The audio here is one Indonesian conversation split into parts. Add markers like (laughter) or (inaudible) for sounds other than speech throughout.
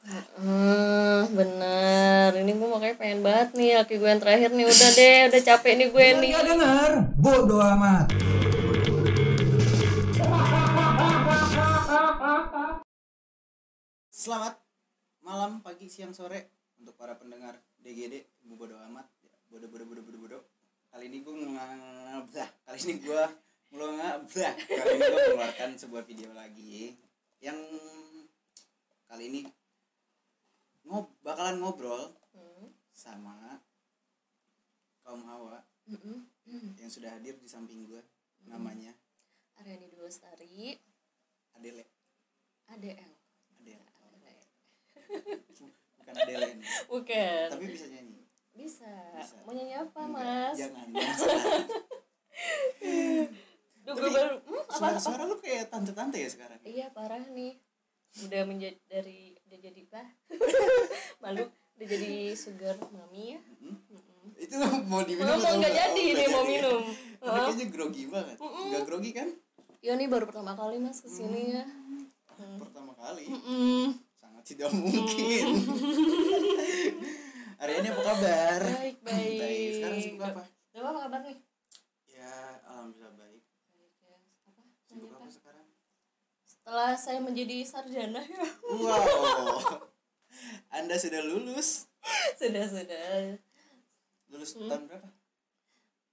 Hmm, bener. Ini gue makanya pengen banget nih laki gue yang terakhir nih. Udah deh, udah capek nih gue nih. Gak denger, bodoh amat. Selamat malam, pagi, siang, sore untuk para pendengar DGD Ibu Bodo Amat. Ya, bodo bodo bodo bodo bodo. Kali ini gue ngabdah. Kali ini gue ngabdah. Kali ini gue mengeluarkan sebuah video lagi yang kali ini ngob bakalan ngobrol Hmm, sama kaum hawa mm, mm, mm. yang sudah hadir di samping gue namanya Aryani Dwi Lestari, Adele ADL. Adele (laughs) bukan Adele ini Bukan. tapi bisa nyanyi Bisa. Bisa. Mau nyanyi apa, Enggak, Mas? jangan jangan sekarang. (laughs) Duh, gue baru hmm, apa, suara apa? suara lu kayak tante-tante ya sekarang Iya, parah nih. Udah menjadi dari udah jadi apa? (laughs) Malu. Udah jadi sugar mami ya. Itu mau diminum Mau atau nggak jadi Oh, nih nggak mau minum. (laughs) Kayaknya grogi banget. Nggak grogi kan? Iya nih baru pertama kali mas ke sini ya. pertama kali. Sangat tidak mungkin. (laughs) Aryani apa kabar? Baik baik. sekarang sibuk apa? Coba apa kabar nih? ya alhamdulillah baik Baik ya. Apa? sibuk Nanya apa apa? sekarang Setelah saya menjadi sarjana ya. wow anda sudah lulus sudah sudah. lulus Hmm. tahun berapa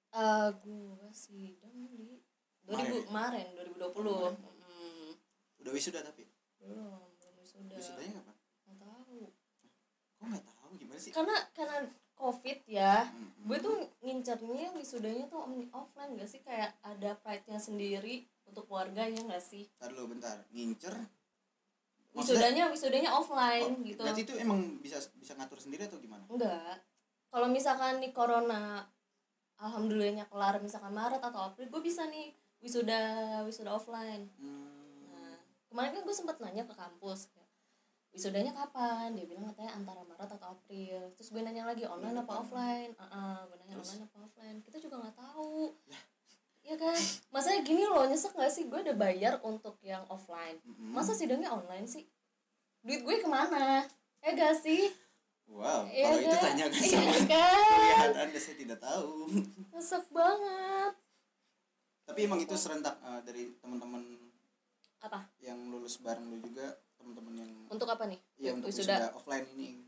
Eh gua sidang di 2000 Kemarin kemarin 2020. Mm. udah wisuda tapi Belum, belum wisuda. wisudanya kapan Nggak tahu. kok nggak tahu gimana sih Karena karena Covid ya, Mm-mm. gue tuh ngincernya wisudanya tuh offline gak sih kayak ada pride-nya sendiri untuk keluarga ya gak sih? Ntar dulu bentar. Ngincer? Wisudanya wisudanya offline Oh, gitu. Berarti itu emang bisa bisa ngatur sendiri atau gimana? enggak kalau misalkan nih corona alhamdulillahnya kelar misalkan Maret atau April gue bisa nih wisuda wisuda offline. Hmm, nah kemarin kan gue sempat nanya ke kampus kayak, wisudanya kapan? Dia bilang katanya antara Maret atau April. Terus gue nanya lagi online apa offline? Ah gue nanya Terus? online apa offline? Kita juga nggak tahu Iya kan? Masanya gini loh nyesek gak sih? Gue udah bayar untuk yang offline. Masa sidangnya online sih? Duit gue ke mana? Ya gak sih? Wow, Iya kalau itu kan? tanyakan Iya sama kan? Kuliahan Anda saya tidak tahu. nyesek banget. Tapi emang itu serentak eh, dari teman-teman apa? yang lulus bareng lu juga, teman-teman yang untuk apa nih? Ya untuk wisuda. offline ini.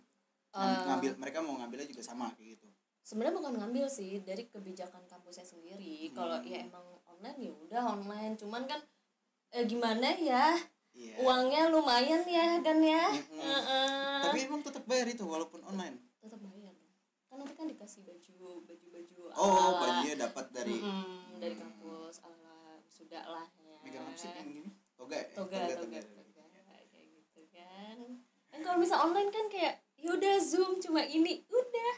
Ngam- ngambil mereka mau ngambilnya juga sama kayak gitu. Sebenarnya bukan ngambil sih dari kebijakan kampusnya sendiri kalau Hmm. ya emang online ya udah online cuman kan eh, gimana ya Iya. uangnya lumayan ya kan ya Mm-mm. Heeh. Tapi emang tetap bayar itu walaupun online. tetap bayar kan nanti kan dikasih baju baju baju Oh, bajunya dapat dari dari kampus ala sudah lah ya megang apa sih yang gini? Toga. ya? toga toga toga. toga kayak gitu kan kan kalau misal online kan kayak yaudah zoom cuma ini udah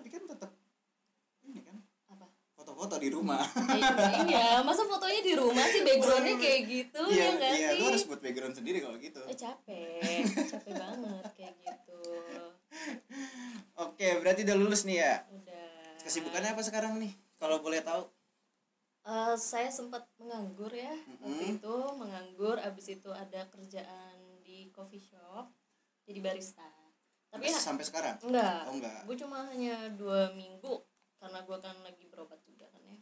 Tapi kan tetap ini kan apa foto-foto di rumah. Eh, iya masa fotonya di rumah sih backgroundnya kayak gitu Iya, ya nggak iya, sih lu harus buat background sendiri kalau gitu. eh capek capek banget kayak gitu Oke, berarti udah lulus nih ya. udah Kesibukannya apa sekarang nih? Kalau boleh tahu. Eh, saya sempat menganggur ya waktu Mm-mm. itu menganggur abis itu ada kerjaan di coffee shop jadi barista tapi Sampai, ya, sampai sekarang? enggak Oh, enggak. gue cuma hanya dua minggu karena gue kan lagi berobat juga kan ya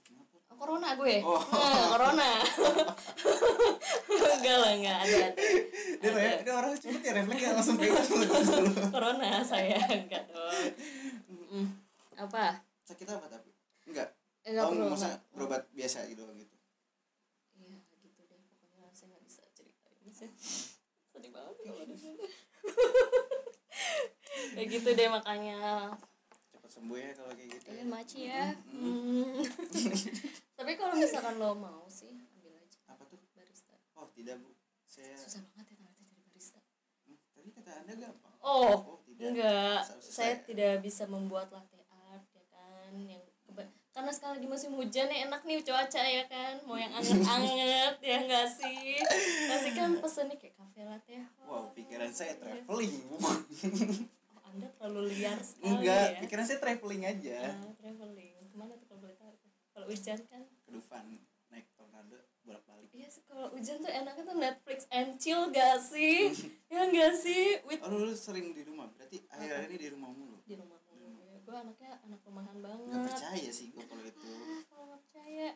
Kenapa? Oh, corona gue Oh. (laughs) nah, corona (laughs) enggak lah enggak ada ada Dia, Ada. dia orang cepet ya refleksnya langsung dulu. (laughs) corona saya enggak dong apa Sakit apa tapi? Enggak. Eh, enggak oh, perlu masa enggak. berobat biasa gitu gitu. Iya gitu deh pokoknya saya nggak bisa ceritain sih sedih banget kalau. Kayak gitu deh makanya Cepat sembuh ya kalau kayak gitu. eh maci ya Hmm. (laughs) tapi kalau misalkan lo mau sih ambil aja Apa tuh? barista Oh, tidak, Bu. Saya susah banget ya ternyata jadi barista Hmm, tadi kata Anda gampang. oh Oh, tidak. enggak saya tidak bisa membuat latte art ya kan yang karena sekarang lagi musim hujan ya enak nih cuaca ya kan mau yang anget-anget ya enggak sih pasti kan pesennya kayak cafe latte Wow, pikiran saya traveling. Bu. Oh, Anda terlalu liar sekali Enggak, ya. pikiran saya traveling aja. Ah, traveling. Ke mana tuh kalau boleh tahu? Kalau hujan kan? Ke Dufan naik tornado bolak-balik. Iya sih kalau hujan tuh enaknya tuh Netflix and chill gak sih? (laughs) ya enggak sih with oh lu sering di rumah berarti akhir-akhir ini di rumah mulu di rumah gue anaknya anak rumahan nggak banget percaya sih gue kalau itu. Ah kalau nggak percaya.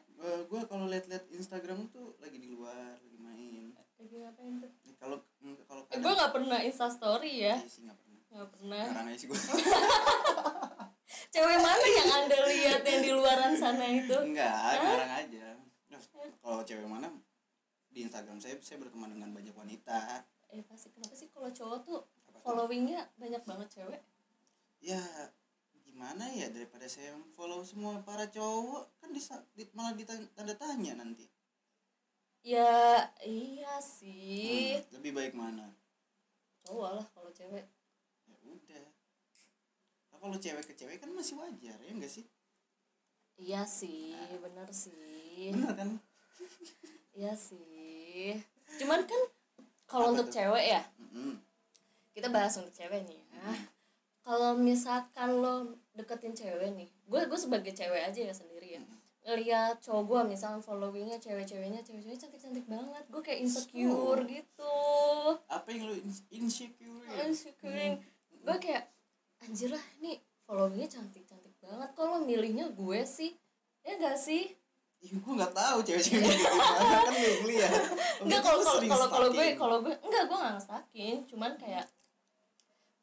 Gue kalau liat-liat Instagram tuh lagi di luar lagi main. Lagi ngapain tuh? Ya, kalau kalau eh, gue nggak pernah insta story ya. Iya sih nggak pernah. Nggak pernah. Aja sih gue (laughs) cewek mana yang anda lihat yang di luaran sana itu? Enggak sekarang aja. Kalau cewek mana di Instagram saya saya berteman dengan banyak wanita. Eh pasti. Kenapa sih kalau cowok tuh Apa tuh? followingnya banyak banget cewek? Ya gimana ya daripada saya follow semua para cowok? Kan disa, di, malah ditanda tanya nanti. Ya iya sih. Hmm, lebih baik mana? Cowok lah kalau cewek. Ya udah. Nah, kalau cewek ke cewek kan masih wajar ya enggak sih? Iya sih bener sih. Bener kan? Iya sih. Cuman kan kalau untuk tuh? cewek ya Mm-mm. kita bahas untuk cewek nih ya kalau misalkan lo deketin cewek nih gue gue sebagai cewek aja ya sendiri ya. Ngeliat cowok gue misalnya followingnya cewek-ceweknya cewek-ceweknya cantik-cantik banget. Gue kayak insecure Oh. gitu. Apa yang ins- insecure ya? insecure gue kayak anjir lah nih followingnya cantik-cantik banget. Lo milihnya gue sih? Ya gak sih? Ih, gue nggak tahu cewek-cewek gimana. Kan gue lihat. (laughs) Enggak kalau kalau kalau kalau gue kalau gue enggak gue nggak ngestakin cuman kayak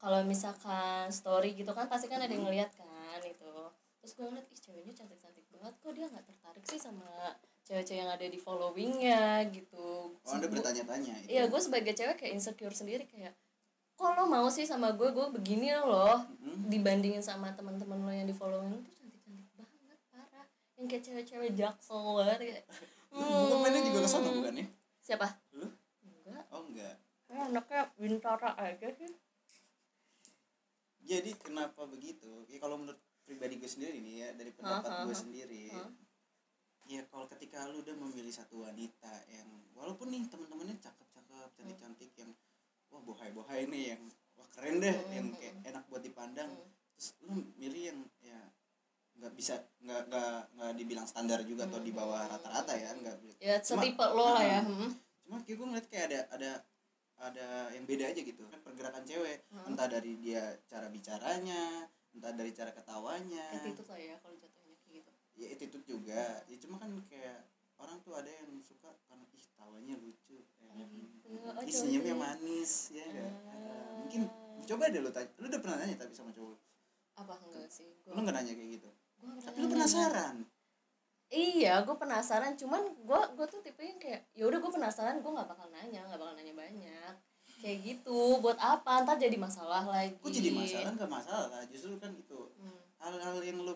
kalau misalkan story gitu kan pasti kan ada yang ngeliat kan itu terus gue ngeliat ih ceweknya cantik cantik banget kok dia nggak tertarik sih sama cewek-cewek yang ada di followingnya? Gitu. Oh anda bertanya-tanya iya gue sebagai cewek kayak insecure sendiri kayak kok lo mau sih sama gue gue begini loh. Mm-mm. dibandingin sama teman-teman lo yang di following lo tuh cantik cantik banget parah. Yang kayak cewek-cewek jaksel banget kayak (laughs) bukan mainnya juga ke sana hmm. bukan ya? Siapa? Lu? Enggak. Oh enggak. Kayak anaknya bintara aja sih jadi kenapa begitu? Ya kalau menurut pribadi gue sendiri nih ya dari pendapat Hah, hah, gue sendiri Hah? ya kalau ketika lu udah memilih satu wanita yang walaupun nih teman-temannya cakep-cakep cantik-cantik yang wah bohai-bohai nih yang wah keren deh Hmm, yang hmm, kayak enak buat dipandang. Hmm. terus lu milih yang ya nggak bisa nggak nggak nggak dibilang standar juga atau di bawah rata-rata ya nggak ya setipe lo lah ya hmm. cuma kayak gue ngeliat kayak ada ada ada yang beda aja gitu. Kan pergerakan cewek Hmm. entah dari dia cara bicaranya entah dari cara ketawanya. Attitude lah ya kalau jatuhnya kayak gitu. Ya itu itu juga. Ya cuma kan kayak orang tuh ada yang suka karena ih tawanya lucu. Ya, Oh, gitu. ih, Oh, senyumnya cowok. manis. Ya enggak Ah. mungkin coba deh lu tanya lu udah pernah nanya tapi sama cowok? Apa? Enggak sih. Gua, lu nggak nanya kayak gitu? Gua tapi lu nanya. Iya gue penasaran. Cuman gue gue tuh tipe yang kayak ya udah gue penasaran gue nggak bakal nanya nggak bakal nanya banyak. Kayak gitu. Buat apa? Ntar jadi masalah lagi. Kok jadi masalah? Nggak masalah justru kan itu. Hmm. hal-hal yang lu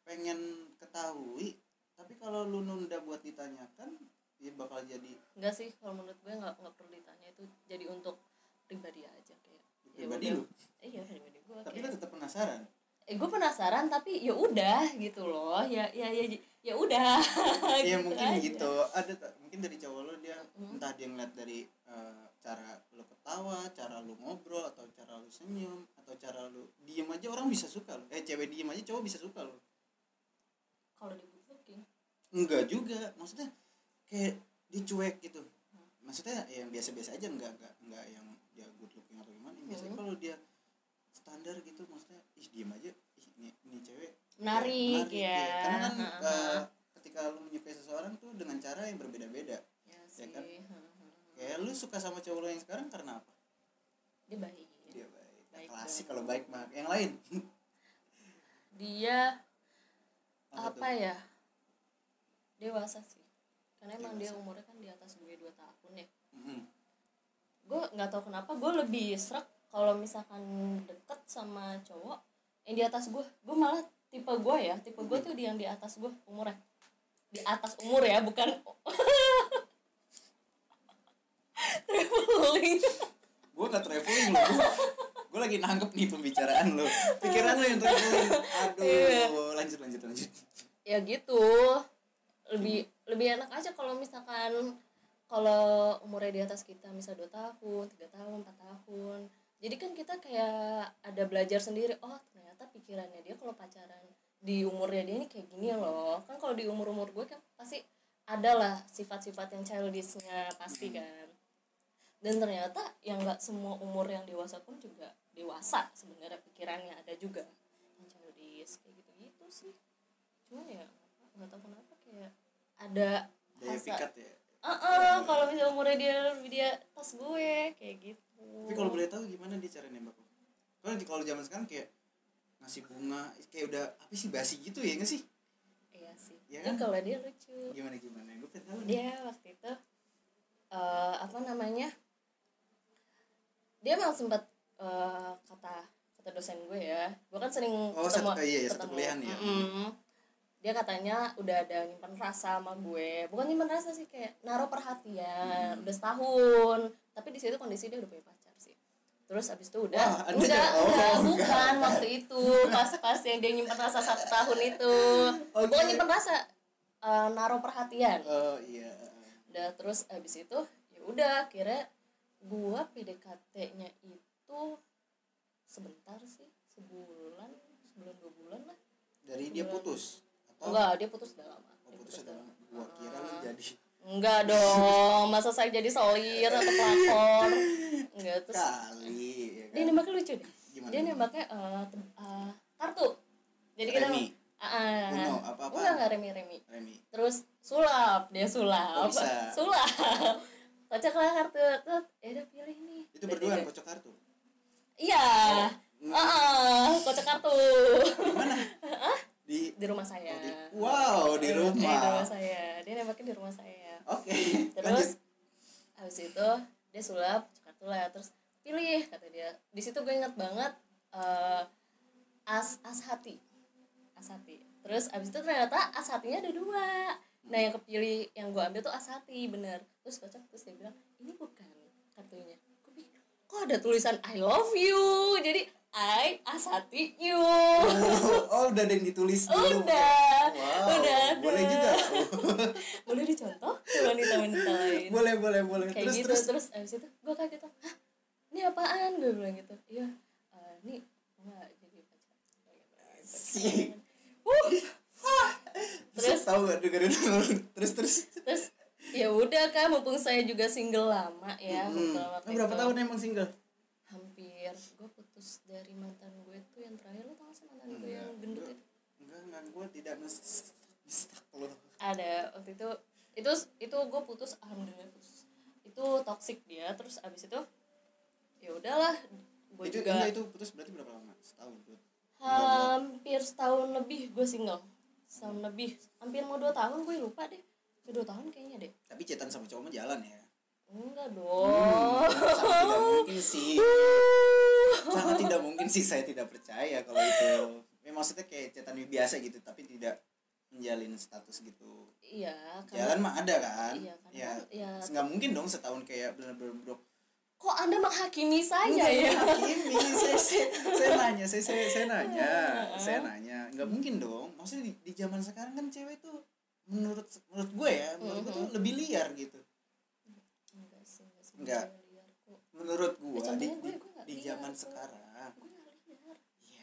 pengen ketahui tapi kalau lu nunda buat ditanyakan ya bakal jadi enggak sih kalau menurut gue nggak nggak perlu ditanya. Itu jadi untuk pribadi aja kayak. Ya pribadi udah. lu? Eh, iya pribadi gue tapi kayak. lu tetap penasaran eh gue penasaran tapi ya udah gitu loh. Ya ya ya ya udah. Ya (laughs) Gitu mungkin aja. gitu. Ada mungkin dari cowok lu dia Hmm. entah dia ngeliat dari eh, cara lu ketawa cara lu ngobrol atau cara lu senyum atau cara lu diem aja orang bisa suka lu. Eh cewek diem aja cowok bisa suka lu. Kalau di good looking enggak juga. Maksudnya kayak dicuek gitu. Maksudnya ya yang biasa-biasa aja enggak enggak enggak yang dia good looking atau gimana. Biasanya Hmm. kalau dia standar gitu maksudnya ih diem aja ih ini, ini cewek menarik ya, karena kan eh, ketika lu menyukai seseorang tuh dengan cara yang berbeda-beda ya sih kan? Kayak lu suka sama cowok lu yang sekarang karena apa? Dia baik. Dia baik, Baik klasik kalau baik mah yang lain. (laughs) Dia Apa apa ya? Dewasa sih. Karena emang dia Dewasa. umurnya kan di atas gue 2 tahun ya. Mm-mm. gue nggak tahu kenapa gue lebih serak kalau misalkan deket sama cowok yang di atas gue gue malah tipe gue ya. Tipe gue tuh di yang di atas gue umurnya. Di atas umur ya bukan (laughs) traveling. Gue nggak traveling lo gue lagi nangkep nih pembicaraan lo. Pikiran lo yang traveling. Aduh Iya. lanjut lanjut lanjut. Ya gitu. Lebih lebih enak aja kalau misalkan kalau umurnya di atas kita misal 2 tahun, tiga tahun, 4 tahun. Jadi kan kita kayak ada belajar sendiri, oh ternyata pikirannya dia kalau pacaran di umurnya dia ini kayak gini loh. Kan kalau di umur-umur gue kan pasti ada lah sifat-sifat yang childishnya pasti kan. dan ternyata yang nggak semua umur yang dewasa pun juga dewasa sebenarnya pikirannya ada juga yang childish kayak gitu gitu sih cuman ya nggak tahu kenapa kayak ada daya rasa- pikat ya Ah, ah, kalau misalnya umurnya dia dia tas gue kayak gitu tapi kalau boleh tahu gimana dia cara nembak lo? Di- kalau zaman sekarang kayak ngasih bunga kayak udah apa sih basi gitu ya nggak sih? Iya sih. Tapi kan? kalau dia lucu. Gimana gimana? Gue pengen tahu nih. Dia waktu itu eh apa namanya dia emang sempat eh, kata kata dosen gue ya gue kan sering Oh, satu- iya, iya, satu kuliahan ya. Mm-mm. dia katanya udah ada nyimpan rasa sama gue. Bukan nyimpan rasa sih kayak naruh perhatian Hmm. udah setahun tapi di situ kondisi dia udah punya pacar sih. Terus abis itu udah Wah, enggak, jangan- oh, enggak, enggak. bukan waktu itu pas pas yang dia nyimpan rasa satu tahun itu. Oke. bukan nyimpan rasa eh, naruh perhatian. Oh iya. Udah terus abis itu ya udah kira gua PDKT-nya itu sebentar sih sebulan sebulan dua bulan lah. Dari dia putus atau? Enggak dia putus udah lama oh Dia putus udah ada lama. gua kira lu jadi enggak dong masa saya jadi solir atau pelakor? Enggak terus kali ya dia kan? nembaknya lucu deh. Gimana? dia nembaknya tem- eh, kartu. Jadi kita Remi? Ah, ah. Uno, apa-apaan? enggak enggak remi remi. Remi. Terus sulap dia sulap. Oh, bisa. (laughs) sulap. Kocak lah kartu. Tuh ya udah pilih nih itu berdua tiga. kocok kartu? Iya. Hmm. ah kocak kartu. Mana? (laughs) Di di rumah saya. Oh, di- wow di Eh, eh, di rumah. rumah saya. Dia nembaknya di rumah saya oke terus lanjut. habis itu dia sulap kocak kartu lah terus pilih kata dia. Di situ gue inget banget eh, as as hati. As hati. Terus abis itu ternyata as hatinya ada dua. Nah yang kepilih yang gue ambil tuh as hati bener. Terus kocak terus dia bilang ini bukan kartunya. Gue pikir kok ada tulisan I love you? Jadi I as hati you. Oh udah ada yang ditulis dulu. Udah. Wow udah boleh juga. (laughs) Boleh dicontoh? Wanita-wanita lain. Boleh boleh boleh. Kayak terus gitu terus. terus abis itu gue kaget tuh hah? Ini apaan? Gue bilang gitu. Iya eh, ini enggak jadi pacar. Asik. Wuh. terus tahu gak dengerin? (laughs) Terus terus. Terus ya udah kan mumpung saya juga single lama ya hmm. berapa itu. tahun emang single? Hampir gue putus dari mantan gue tuh yang terakhir lo tau gak sih mantan gue Enggak, yang gendut enggak. itu? Enggak enggak. Gue tidak mestak lo ada waktu itu itu itu gue putus alhamdulillah putus. Itu toxic dia terus abis itu ya udahlah gue itu juga enggak itu putus berarti berapa lama? Setahun bro hampir setahun lebih gue single. Setahun lebih. Hampir mau dua tahun gue lupa deh. Ke dua tahun kayaknya deh. Tapi cetan sama cowok mah jalan ya. Enggak dong sangat tidak mungkin sih (laughs) sangat tidak mungkin sih saya tidak percaya kalau itu. Ya, maksudnya kayak cetan biasa gitu tapi tidak menjalin status gitu. Iya jalan karena mah ada kan? Iya, karena ya ya. nggak mungkin dong setahun kayak bener-bener bro. Kok anda menghakimi saya Enggak, ya? ini saya, saya, saya nanya saya, saya, saya nanya saya nanya. Nggak mungkin dong. Maksudnya di, di zaman sekarang kan cewek tuh menurut menurut gue ya menurut gue tuh lebih liar gitu. Enggak sih enggak sih. Enggak. Menurut gue contohnya di, gue- di, gue nggak di zaman sekarang.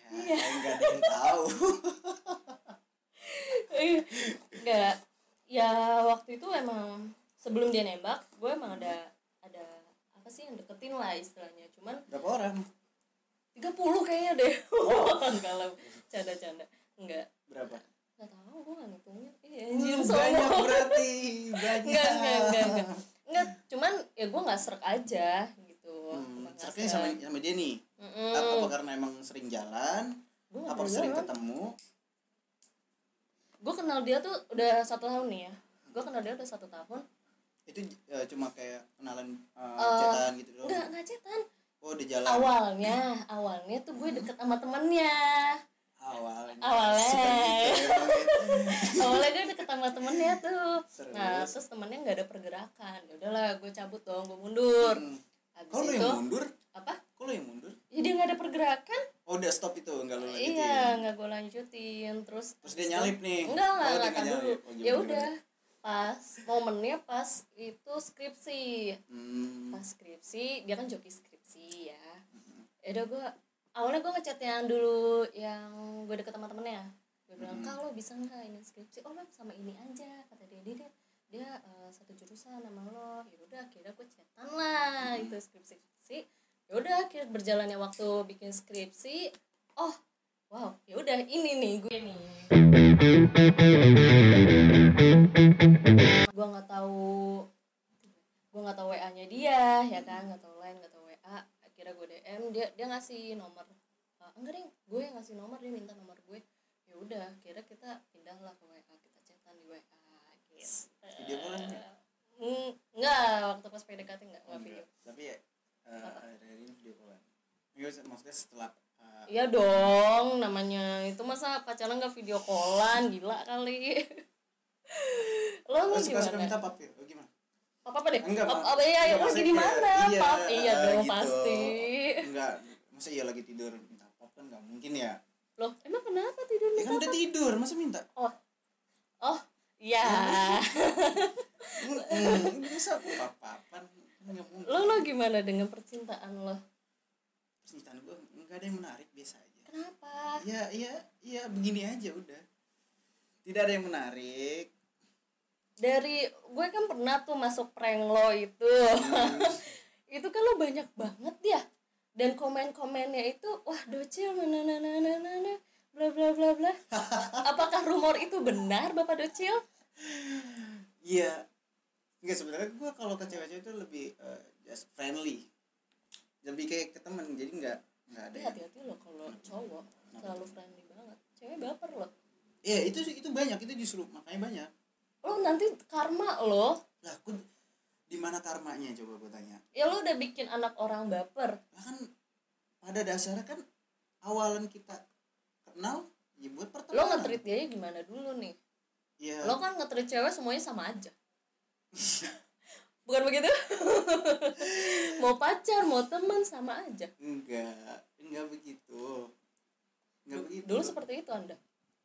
nggak ya nggak ada yang tahu. (laughs) Enggak ya waktu itu emang sebelum dia nembak gue emang ada ada apa sih yang deketin lah istilahnya. Cuman berapa orang? 30 kayaknya deh. (laughs) Kalau canda-canda. Enggak berapa? Nggak tahu gue nggak ngitungin iya Uh, anjir banyak berarti (laughs) banyak enggak enggak enggak enggak enggak cuman ya gue nggak serak aja hmm, seraknya sama serak. sama dia nih. Mm-mm. apa, apa karena emang sering jalan? Gua apa sering jalan. ketemu? Gue kenal dia tuh udah satu tahun nih ya. Gue kenal dia udah satu tahun. Itu eh, cuma kayak kenalan uh, Eh, cetan gitu doang? enggak enggak cetan. Oh udah jalan. Awalnya awalnya tuh gue deket sama temennya. Awalnya. Awalnya. (laughs) Awalnya gue deket sama temennya tuh. Terus? nah terus temennya nggak ada pergerakan. Ya udahlah gue cabut dong gue mundur. Hmm. Habis Kok lo itu yang mundur? apa? Kok lo yang mundur? ya dia nggak ada pergerakan. Oh udah stop itu, enggak lo lanjutin. Iya nggak gue lanjutin. Terus Terus dia nyalip nih. Enggak enggak Oh, enggak kan nyalip. dulu. Oh, ya udah pas momennya pas itu skripsi. Hmm. pas skripsi dia kan joki skripsi ya. Ya udah gue awalnya gue ngechat yang dulu yang gue deket sama temennya. Gue bilang Hmm. kalau bisa nggak ini skripsi? Oh lo sama ini aja kata dia. Dia, dia dia eh, satu jurusan sama lo. Ya udah akhirnya gue chatan lah itu skripsi skripsi ya udah akhirnya berjalannya waktu bikin skripsi oh wow ya udah ini nih gue nih gue nggak tahu gue nggak tahu wa nya dia ya kan? Nggak tahu lain nggak tahu wa akhirnya gue dm dia dia ngasih nomor. Eh, enggak deh gue yang ngasih nomor dia minta nomor gue. Ya udah akhirnya kita pindahlah ke wa kita chatan di wa gitu Video callan nggak? Hmm, enggak waktu pas PDKT enggak Oh, enggak video enggak. tapi ya eh, akhir-akhir ini video callan Iya, maksudnya setelah eh, Iya dong, namanya itu masa pacaran nggak video callan, gila kali. Lo lo lo suka suka minta gimana? pap ya? Oh, gimana? Apa apa deh? Enggak, apa iya, Enggak, lo gini kayak, mana? iya, Pap, iya eh, dong gitu. pasti. enggak masa iya lagi tidur minta pap kan nggak mungkin ya Loh, emang kenapa tidur ya kan minta udah tidur masa minta Oh, oh, iya. Hmm, bisa mungkin. Lo lo gimana dengan percintaan lo? percintaan gue nggak ada yang menarik biasa aja. Kenapa? ya iya iya begini aja udah. Tidak ada yang menarik. Dari gue kan pernah tuh masuk prank lo itu. (laughs) itu kan lo banyak banget ya. Dan komen-komennya itu wah docil mana mana mana mana bla bla bla bla. Apakah rumor itu benar bapak docil? Iya. Nggak sebenarnya gue kalau ke cewek-cewek itu lebih eh, just friendly. Lebih kayak ke temen jadi nggak nggak ada hati-hati lo kalau cowok terlalu friendly banget. Cewek baper lo iya itu itu banyak itu justru makanya banyak. Lo nanti karma lo. Lah aku di mana karmanya coba gue tanya? Ya lo udah bikin anak orang baper. Lah kan pada dasarnya kan awalan kita kenal ya buat lo pertemanan. nge-treat dia gimana dulu nih? Ya lo kan nge-treat cewek semuanya sama aja. (laughs) Bukan begitu? (laughs) Mau pacar mau teman sama aja. Enggak enggak begitu. Enggak begitu. dulu seperti itu anda?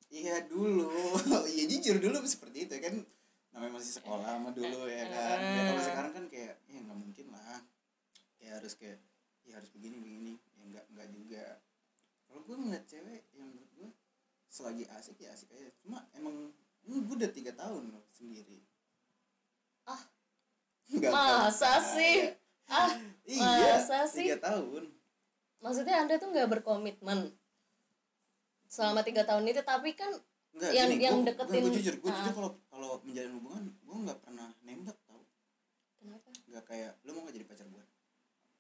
Iya dulu. (laughs) Iya jujur dulu seperti itu kan? Namanya masih sekolah sama dulu ya kan? Ya, kalau sekarang kan kayak ya nggak mungkin lah. Kayak harus kayak ya harus begini begini. Ya enggak enggak juga. Kalau gue ngeliat cewek yang selagi asik ya asik aja. Cuma emang ini gue udah tiga tahun loh sendiri. Ah. Nggak masa percaya. sih? Ah iya Masa sih? tiga tahun. Maksudnya anda tuh nggak berkomitmen selama tiga tahun itu tapi kan Enggak, Yang- gini, yang gua, deketin- gue jujur gue Ah. jujur kalau kalau menjalin hubungan gue nggak pernah nembak tau. Kenapa? Nggak kayak lu mau gak jadi pacar gue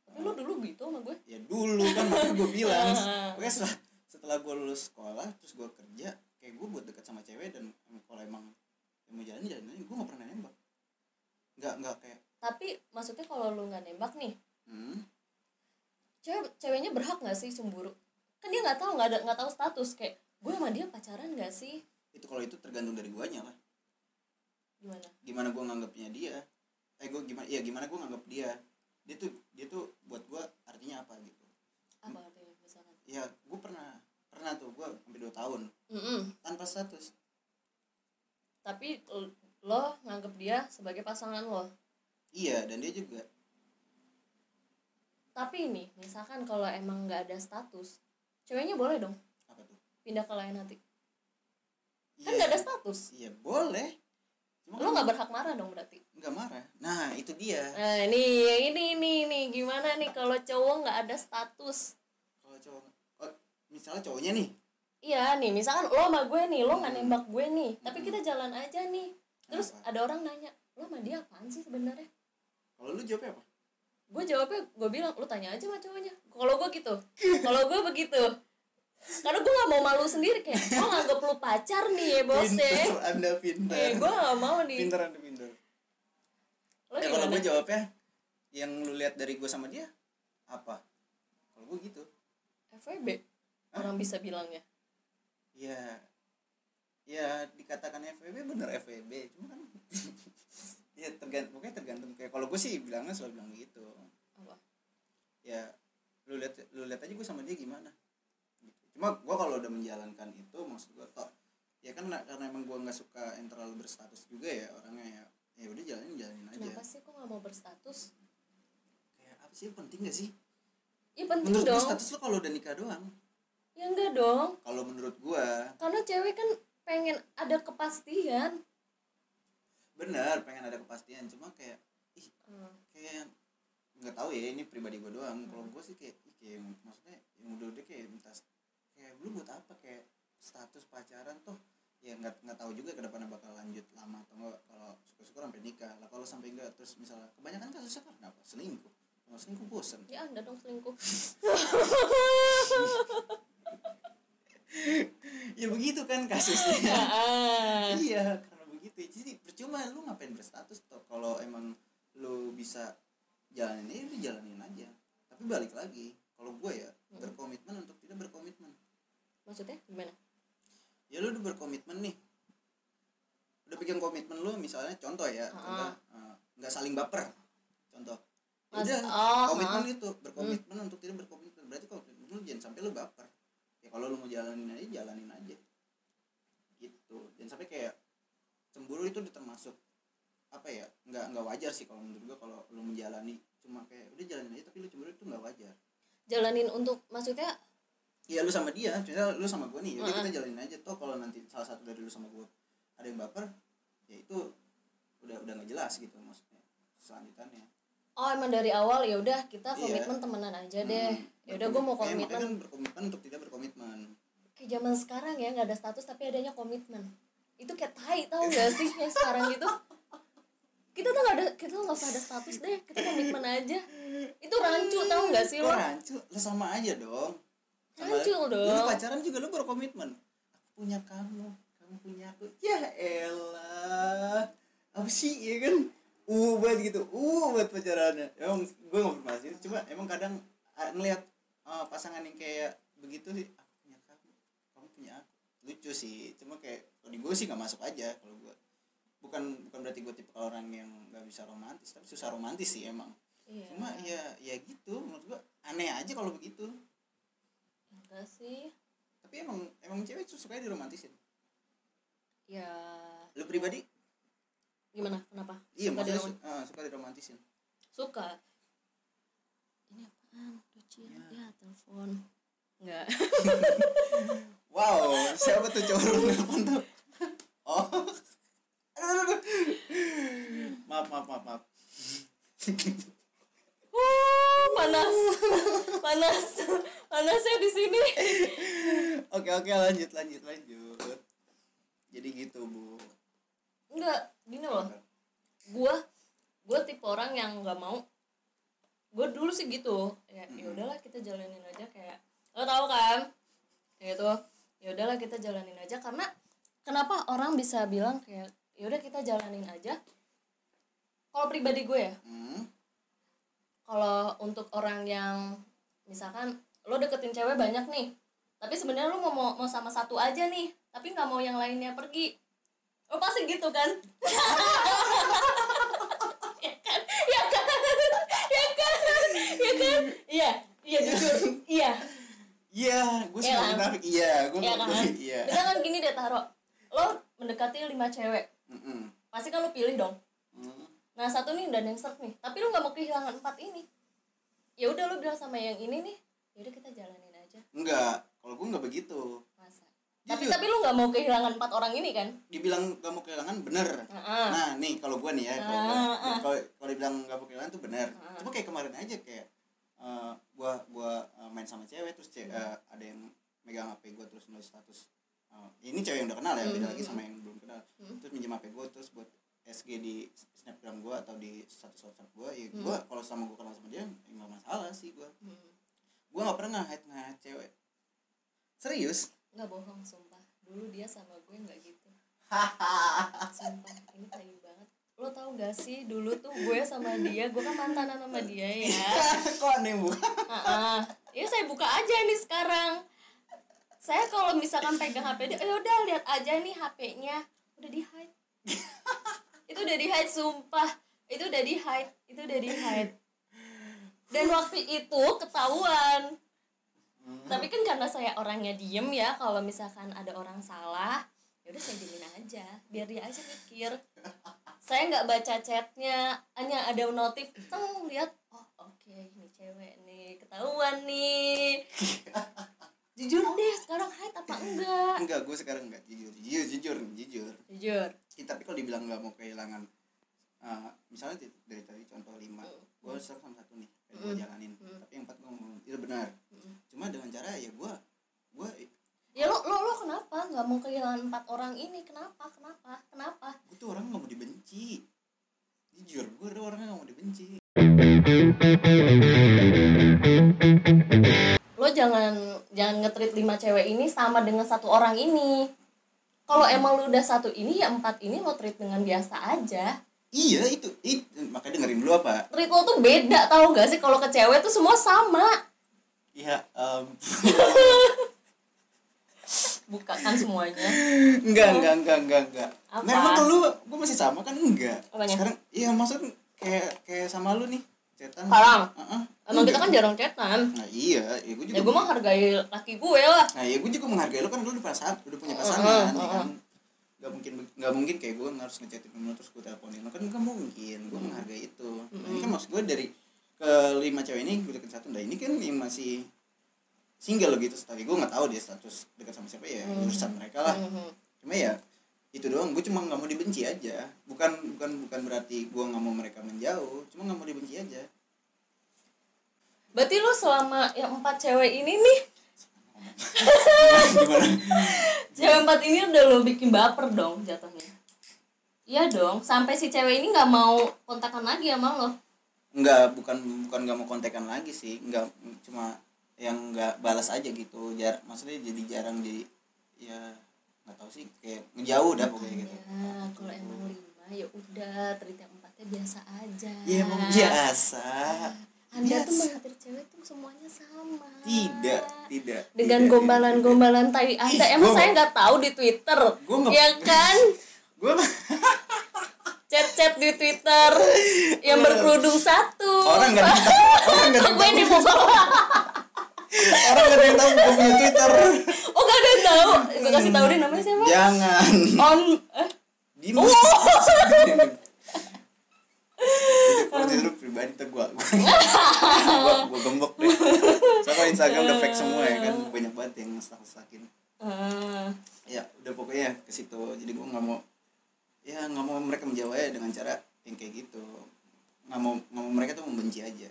tapi lo dulu gitu sama gue ya dulu kan makanya gue bilang. (laughs) Pokoknya setelah setelah gue lulus sekolah terus gue kerja kayak gue buat deket sama cewek dan kalau emang yang mau jalan jalan aja. Gue nggak pernah nembak. Nggak nggak kayak tapi maksudnya kalau lu nggak nembak nih hmm, cewek ceweknya berhak nggak sih cemburu? Kan dia nggak tahu nggak ada nggak tahu status. Kayak gue sama dia pacaran nggak sih? Itu kalau itu tergantung dari guanya lah. Gimana? Gimana gue nganggapnya dia? Eh gue gimana ya gimana gue nganggap dia? Dia tuh dia tuh buat gue artinya apa gitu. Apa artinya misalkan ya gue pernah pernah tuh gue sampai dua tahun. Mm-mm. tanpa status. Tapi lo nganggep dia sebagai pasangan lo. Iya dan dia juga. Tapi ini misalkan kalau emang nggak ada status ceweknya boleh dong apa tuh? pindah ke lain hati. Kan Iya, nggak ada status. Iya boleh. Cuma lo kan nggak berhak marah dong berarti? Nggak marah. Nah itu dia. Nah ini ini ini ini. Gimana nih kalau cowok nggak ada status? Kalau cowok misalnya cowoknya nih. Iya nih misalkan lo sama gue nih lo nggak Hmm. nembak gue nih tapi Hmm. kita jalan aja nih. Terus ada orang nanya lo sama dia apaan sih sebenarnya? Kalau lu jawabnya apa? Gue jawabnya gue bilang lu tanya aja sama cowoknya. Kalau gue gitu. Kalau gue begitu. Karena gue gak mau malu sendiri kayak gue nganggep lu pacar nih ya bos ya? Anda pinter. Eh gue gak mau nih. Pinter anda pinter. Lo ya kalau gue jawabnya yang lu lihat dari gue sama dia apa? Kalau gue gitu. FWB orang bisa bilangnya ya? Ya dikatakan FWB bener FWB cuma kan (laughs) ya tergantung pokoknya tergantung kayak kalau gue sih bilangnya selalu bilang begitu apa? Ya lu lihat lu lihat aja gue sama dia gimana. Gitu. cuma gue kalau udah menjalankan itu maksud gue toh ya kan na- karena emang gue nggak suka yang terlalu berstatus juga ya orangnya ya ya udah jalanin jalanin aja. Kenapa sih kok gak mau berstatus? Kayak apa sih penting gak sih? Ya penting menurut gue dong. status lo kalau udah nikah doang ya enggak dong. Kalau menurut gue karena cewek kan pengen ada kepastian. Bener pengen ada kepastian. Cuma kayak ih Hmm. kayak nggak tahu ya ini pribadi gue doang. Kalau gue sih kayak ih, kayak maksudnya yang udah udah kayak minta kayak lu buat apa kayak status pacaran tuh ya nggak nggak tahu juga ke depannya bakal lanjut lama atau enggak kalau syukur-syukur sampai nikah lah kalau sampai enggak terus misalnya kebanyakan kasusnya karena apa selingkuh. Kalau selingkuh bosen. Ya anda dong selingkuh (laughs) (laughs) ya begitu kan kasusnya. (laughs) Ah. iya karena begitu. Jadi percuma lu ngapain berstatus toh? Kalau emang lu bisa jalanin ya udah jalanin aja. Tapi balik lagi kalau gue ya Hmm. berkomitmen untuk tidak berkomitmen. Maksudnya gimana? Ya lu udah berkomitmen nih. Udah pegang komitmen lu misalnya contoh ya contoh eh, nggak saling baper. Contoh. Mas- udah oh, komitmen itu berkomitmen untuk tidak berkomitmen. Berarti komitmen lu jangan sampai lu baper kalau lu mau jalanin aja jalanin aja. Gitu. Jangan sampai kayak cemburu itu udah termasuk apa ya nggak nggak wajar sih kalau menurut gua kalau lu menjalani cuma kayak udah jalanin aja tapi lu cemburu itu nggak wajar. Jalanin untuk maksudnya? Iya lu sama dia, misalnya lu sama gue nih, jadi kita jalanin aja toh kalau nanti salah satu dari lu sama gue ada yang baper, ya itu udah udah nggak jelas gitu maksudnya selanjutannya. Oh emang dari awal ya udah kita Iya. komitmen temenan aja deh ya udah gue mau komitmen kan berkomitmen untuk tidak berkomitmen. kayak zaman sekarang ya nggak ada status tapi adanya komitmen itu kayak tai tau gak sih yang sekarang gitu kita tuh nggak ada kita tuh nggak usah ada status deh kita komitmen aja itu rancu tau gak sih lo rancu? Lah sama aja dong. Sama- Rancu dong. Lu pacaran juga lu berkomitmen. Aku punya kamu, kamu punya aku. Ya elah. Apa sih ya kan? Uh banget gitu. Uh buat pacarannya. Emang gue nggak bermaksud, cuma emang kadang ah, ngelihat ah, pasangan yang kayak begitu sih. Aku punya kamu, kamu punya aku. Lucu sih, cuma kayak kalau di gue sih nggak masuk aja kalau gue. Bukan bukan berarti gue tipe orang yang nggak bisa romantis, tapi susah romantis sih emang. iya Cuma ya ya gitu menurut gue aneh aja kalau begitu. enggak sih Tapi emang emang cewek suka diromantisin. ya Lu pribadi? Gimana kenapa Iya, Suka maksudnya su- ah, suka diromantisin. suka ini apaan Lucian ya telepon enggak (laughs) Wow, siapa tuh cowok lu nelfon tuh? Oh. (laughs) Maaf, maaf, maaf, maaf. Uh, panas panas panasnya di sini (laughs) Oke, oke, lanjut, lanjut, lanjut. Jadi gitu, Bu. enggak gini loh gua gua tipe orang yang nggak mau gue dulu sih gitu ya ya udahlah kita jalanin aja kayak lo tau kan kayak gitu ya udahlah kita jalanin aja karena kenapa orang bisa bilang kayak ya udah kita jalanin aja kalau pribadi gue ya Hmm. kalau untuk orang yang misalkan lo deketin cewek banyak nih tapi sebenarnya lo mau, mau mau sama satu aja nih tapi nggak mau yang lainnya pergi lo pasti gitu kan (laughs) ya kan ya kan ya kan ya kan iya iya jujur iya Iya, gue sih Iya nggak kan? munafik. Iya, gue ya nggak kan. Iya. misalkan gini deh taro lo mendekati lima cewek Mm-mm. pasti kan lo pilih dong Mm. Nah satu nih udah nengsert nih, tapi lu nggak mau kehilangan empat ini. Ya udah lu bilang sama yang ini nih, ya udah kita jalanin aja. Enggak, kalau gue nggak begitu. Masa? Tapi Jujur. tapi lu nggak mau kehilangan empat orang ini kan? Dibilang gak mau kehilangan bener. Heeh. Nah, nih kalau gue nih ya, kalau gua- ah. kalau kalau dibilang gak mau kehilangan tuh bener. Ah. Cuma kayak kemarin aja kayak eh, gua gua eh, main sama cewek terus ce- eh, ada yang megang HP gue terus nulis status. Eh, ini cewek yang udah kenal ya, beda Hmm. lagi sama yang belum kenal. Hmm. Terus minjem HP gue terus buat SG di snapgram gue atau di status WhatsApp gue, ya Hmm. gue kalau sama gue kenal sama dia, ya nggak masalah sih gue. Hmm. Gue nggak pernah nge-hate nge cewek. Serius? Nggak bohong sumpah. Dulu dia sama gue nggak gitu. (laughs) Sumpah ini tai banget. Lo tau gak sih dulu tuh gue sama dia, gue kan mantanan sama dia ya. (laughs) Kok aneh bu? Ya saya buka aja nih sekarang. Saya kalau misalkan pegang HP dia, ya udah lihat aja nih HP-nya, udah di hide. (laughs) itu udah di hide sumpah. Itu udah di hide, itu udah di hide. Dan waktu itu ketahuan. Tapi kan karena saya orangnya diem ya, kalau misalkan ada orang salah, ya udah saya diemin aja, biar dia aja mikir. Saya nggak baca chatnya, hanya ada notif, teng lihat, oh oke ini cewek nih, ketahuan nih. (laughs) Jujur deh, sekarang hide apa enggak? Enggak, gue sekarang enggak jujur, jujur, jujur, jujur. Jujur. Ya, tapi kalau dibilang nggak mau kehilangan eh, misalnya dari tadi contoh lima gue serap sama satu nih kayak gue Mm. jalanin Mm. tapi yang empat gue ngomong itu benar Mm. cuma dengan cara ya gue gue ya lo lo lo kenapa nggak mau kehilangan empat orang ini kenapa kenapa kenapa gue tuh orang nggak mau dibenci jujur gue tuh orang nggak mau dibenci lo jangan jangan ngetrit lima cewek ini sama dengan satu orang ini. Kalau emang lu udah satu ini ya empat ini lo treat dengan biasa aja. Iya itu itu makanya dengerin dulu apa? Treat lo tuh beda tau gak sih? Kalau ke cewek tuh semua sama. Iya, em, (laughs) bukakan semuanya. Enggak, enggak, enggak, enggak, enggak. Apa? Memang dulu gue masih sama kan? Enggak. Apanya? Sekarang iya maksud kayak kayak sama lu nih, cetan. Sekarang? Heeh. emang kita kan jarang chatan Nah, iya, ya gue juga. ya gue mah hargai laki gue lah Nah, ya gue juga menghargai lu kan lu udah pasangan, udah punya pasangan, ya heeh. kan. Gak mungkin gak mungkin kayak gue harus ngechatin lu terus gue teleponin lu kan gak mungkin. Gue menghargai itu. Nah, ini kan maksud gue dari kelima cewek ini gue deket satu nah ini kan yang masih single gitu tapi gue nggak tahu dia status dekat sama siapa ya urusan mereka lah Mhm. cuma ya itu doang gue cuma nggak mau dibenci aja. Bukan bukan bukan berarti gue nggak mau mereka menjauh cuma nggak mau dibenci aja. Berarti lu selama yang empat cewek ini nih? Gimana? (laughs) Cewek empat ini udah lo bikin baper dong jatuhnya. Iya dong sampai si cewek ini nggak mau kontakan lagi sama lo. Nggak bukan bukan nggak mau kontekan lagi sih. Nggak cuma yang nggak balas aja gitu. Jar maksudnya jadi jarang jadi ya nggak tahu sih kayak ngejauh dah pokoknya gitu. ya kalau emang lima ya udah yang empatnya biasa aja. Ya emang biasa. Anda tuh Biasa. mengatur cewek tuh semuanya sama. Tidak tidak dengan gombalan-gombalan tai anda. Ih, emang saya nggak- tahu di twitter. Gua nggak- ya kan? (laughs) Gue chat-chat di twitter. Yang berkerudung satu. Orang nggak (laughs) orang nggak gue di bawah orang nggak ada yang tahu gue punya twitter. Oh gak ada yang tahu? Gue kasih tahu deh namanya siapa. Jangan. On eh. Di itu kalau Twitter pribadi tuh gue gue gue gembok deh. Sama Instagram udah fake semua ya kan banyak banget yang ngestak-nestakin Eh, ya udah pokoknya ke situ. Jadi gue nggak mau ya nggak mau mereka menjawab ya dengan cara yang kayak gitu. Nggak mau nggak mau mereka tuh membenci aja.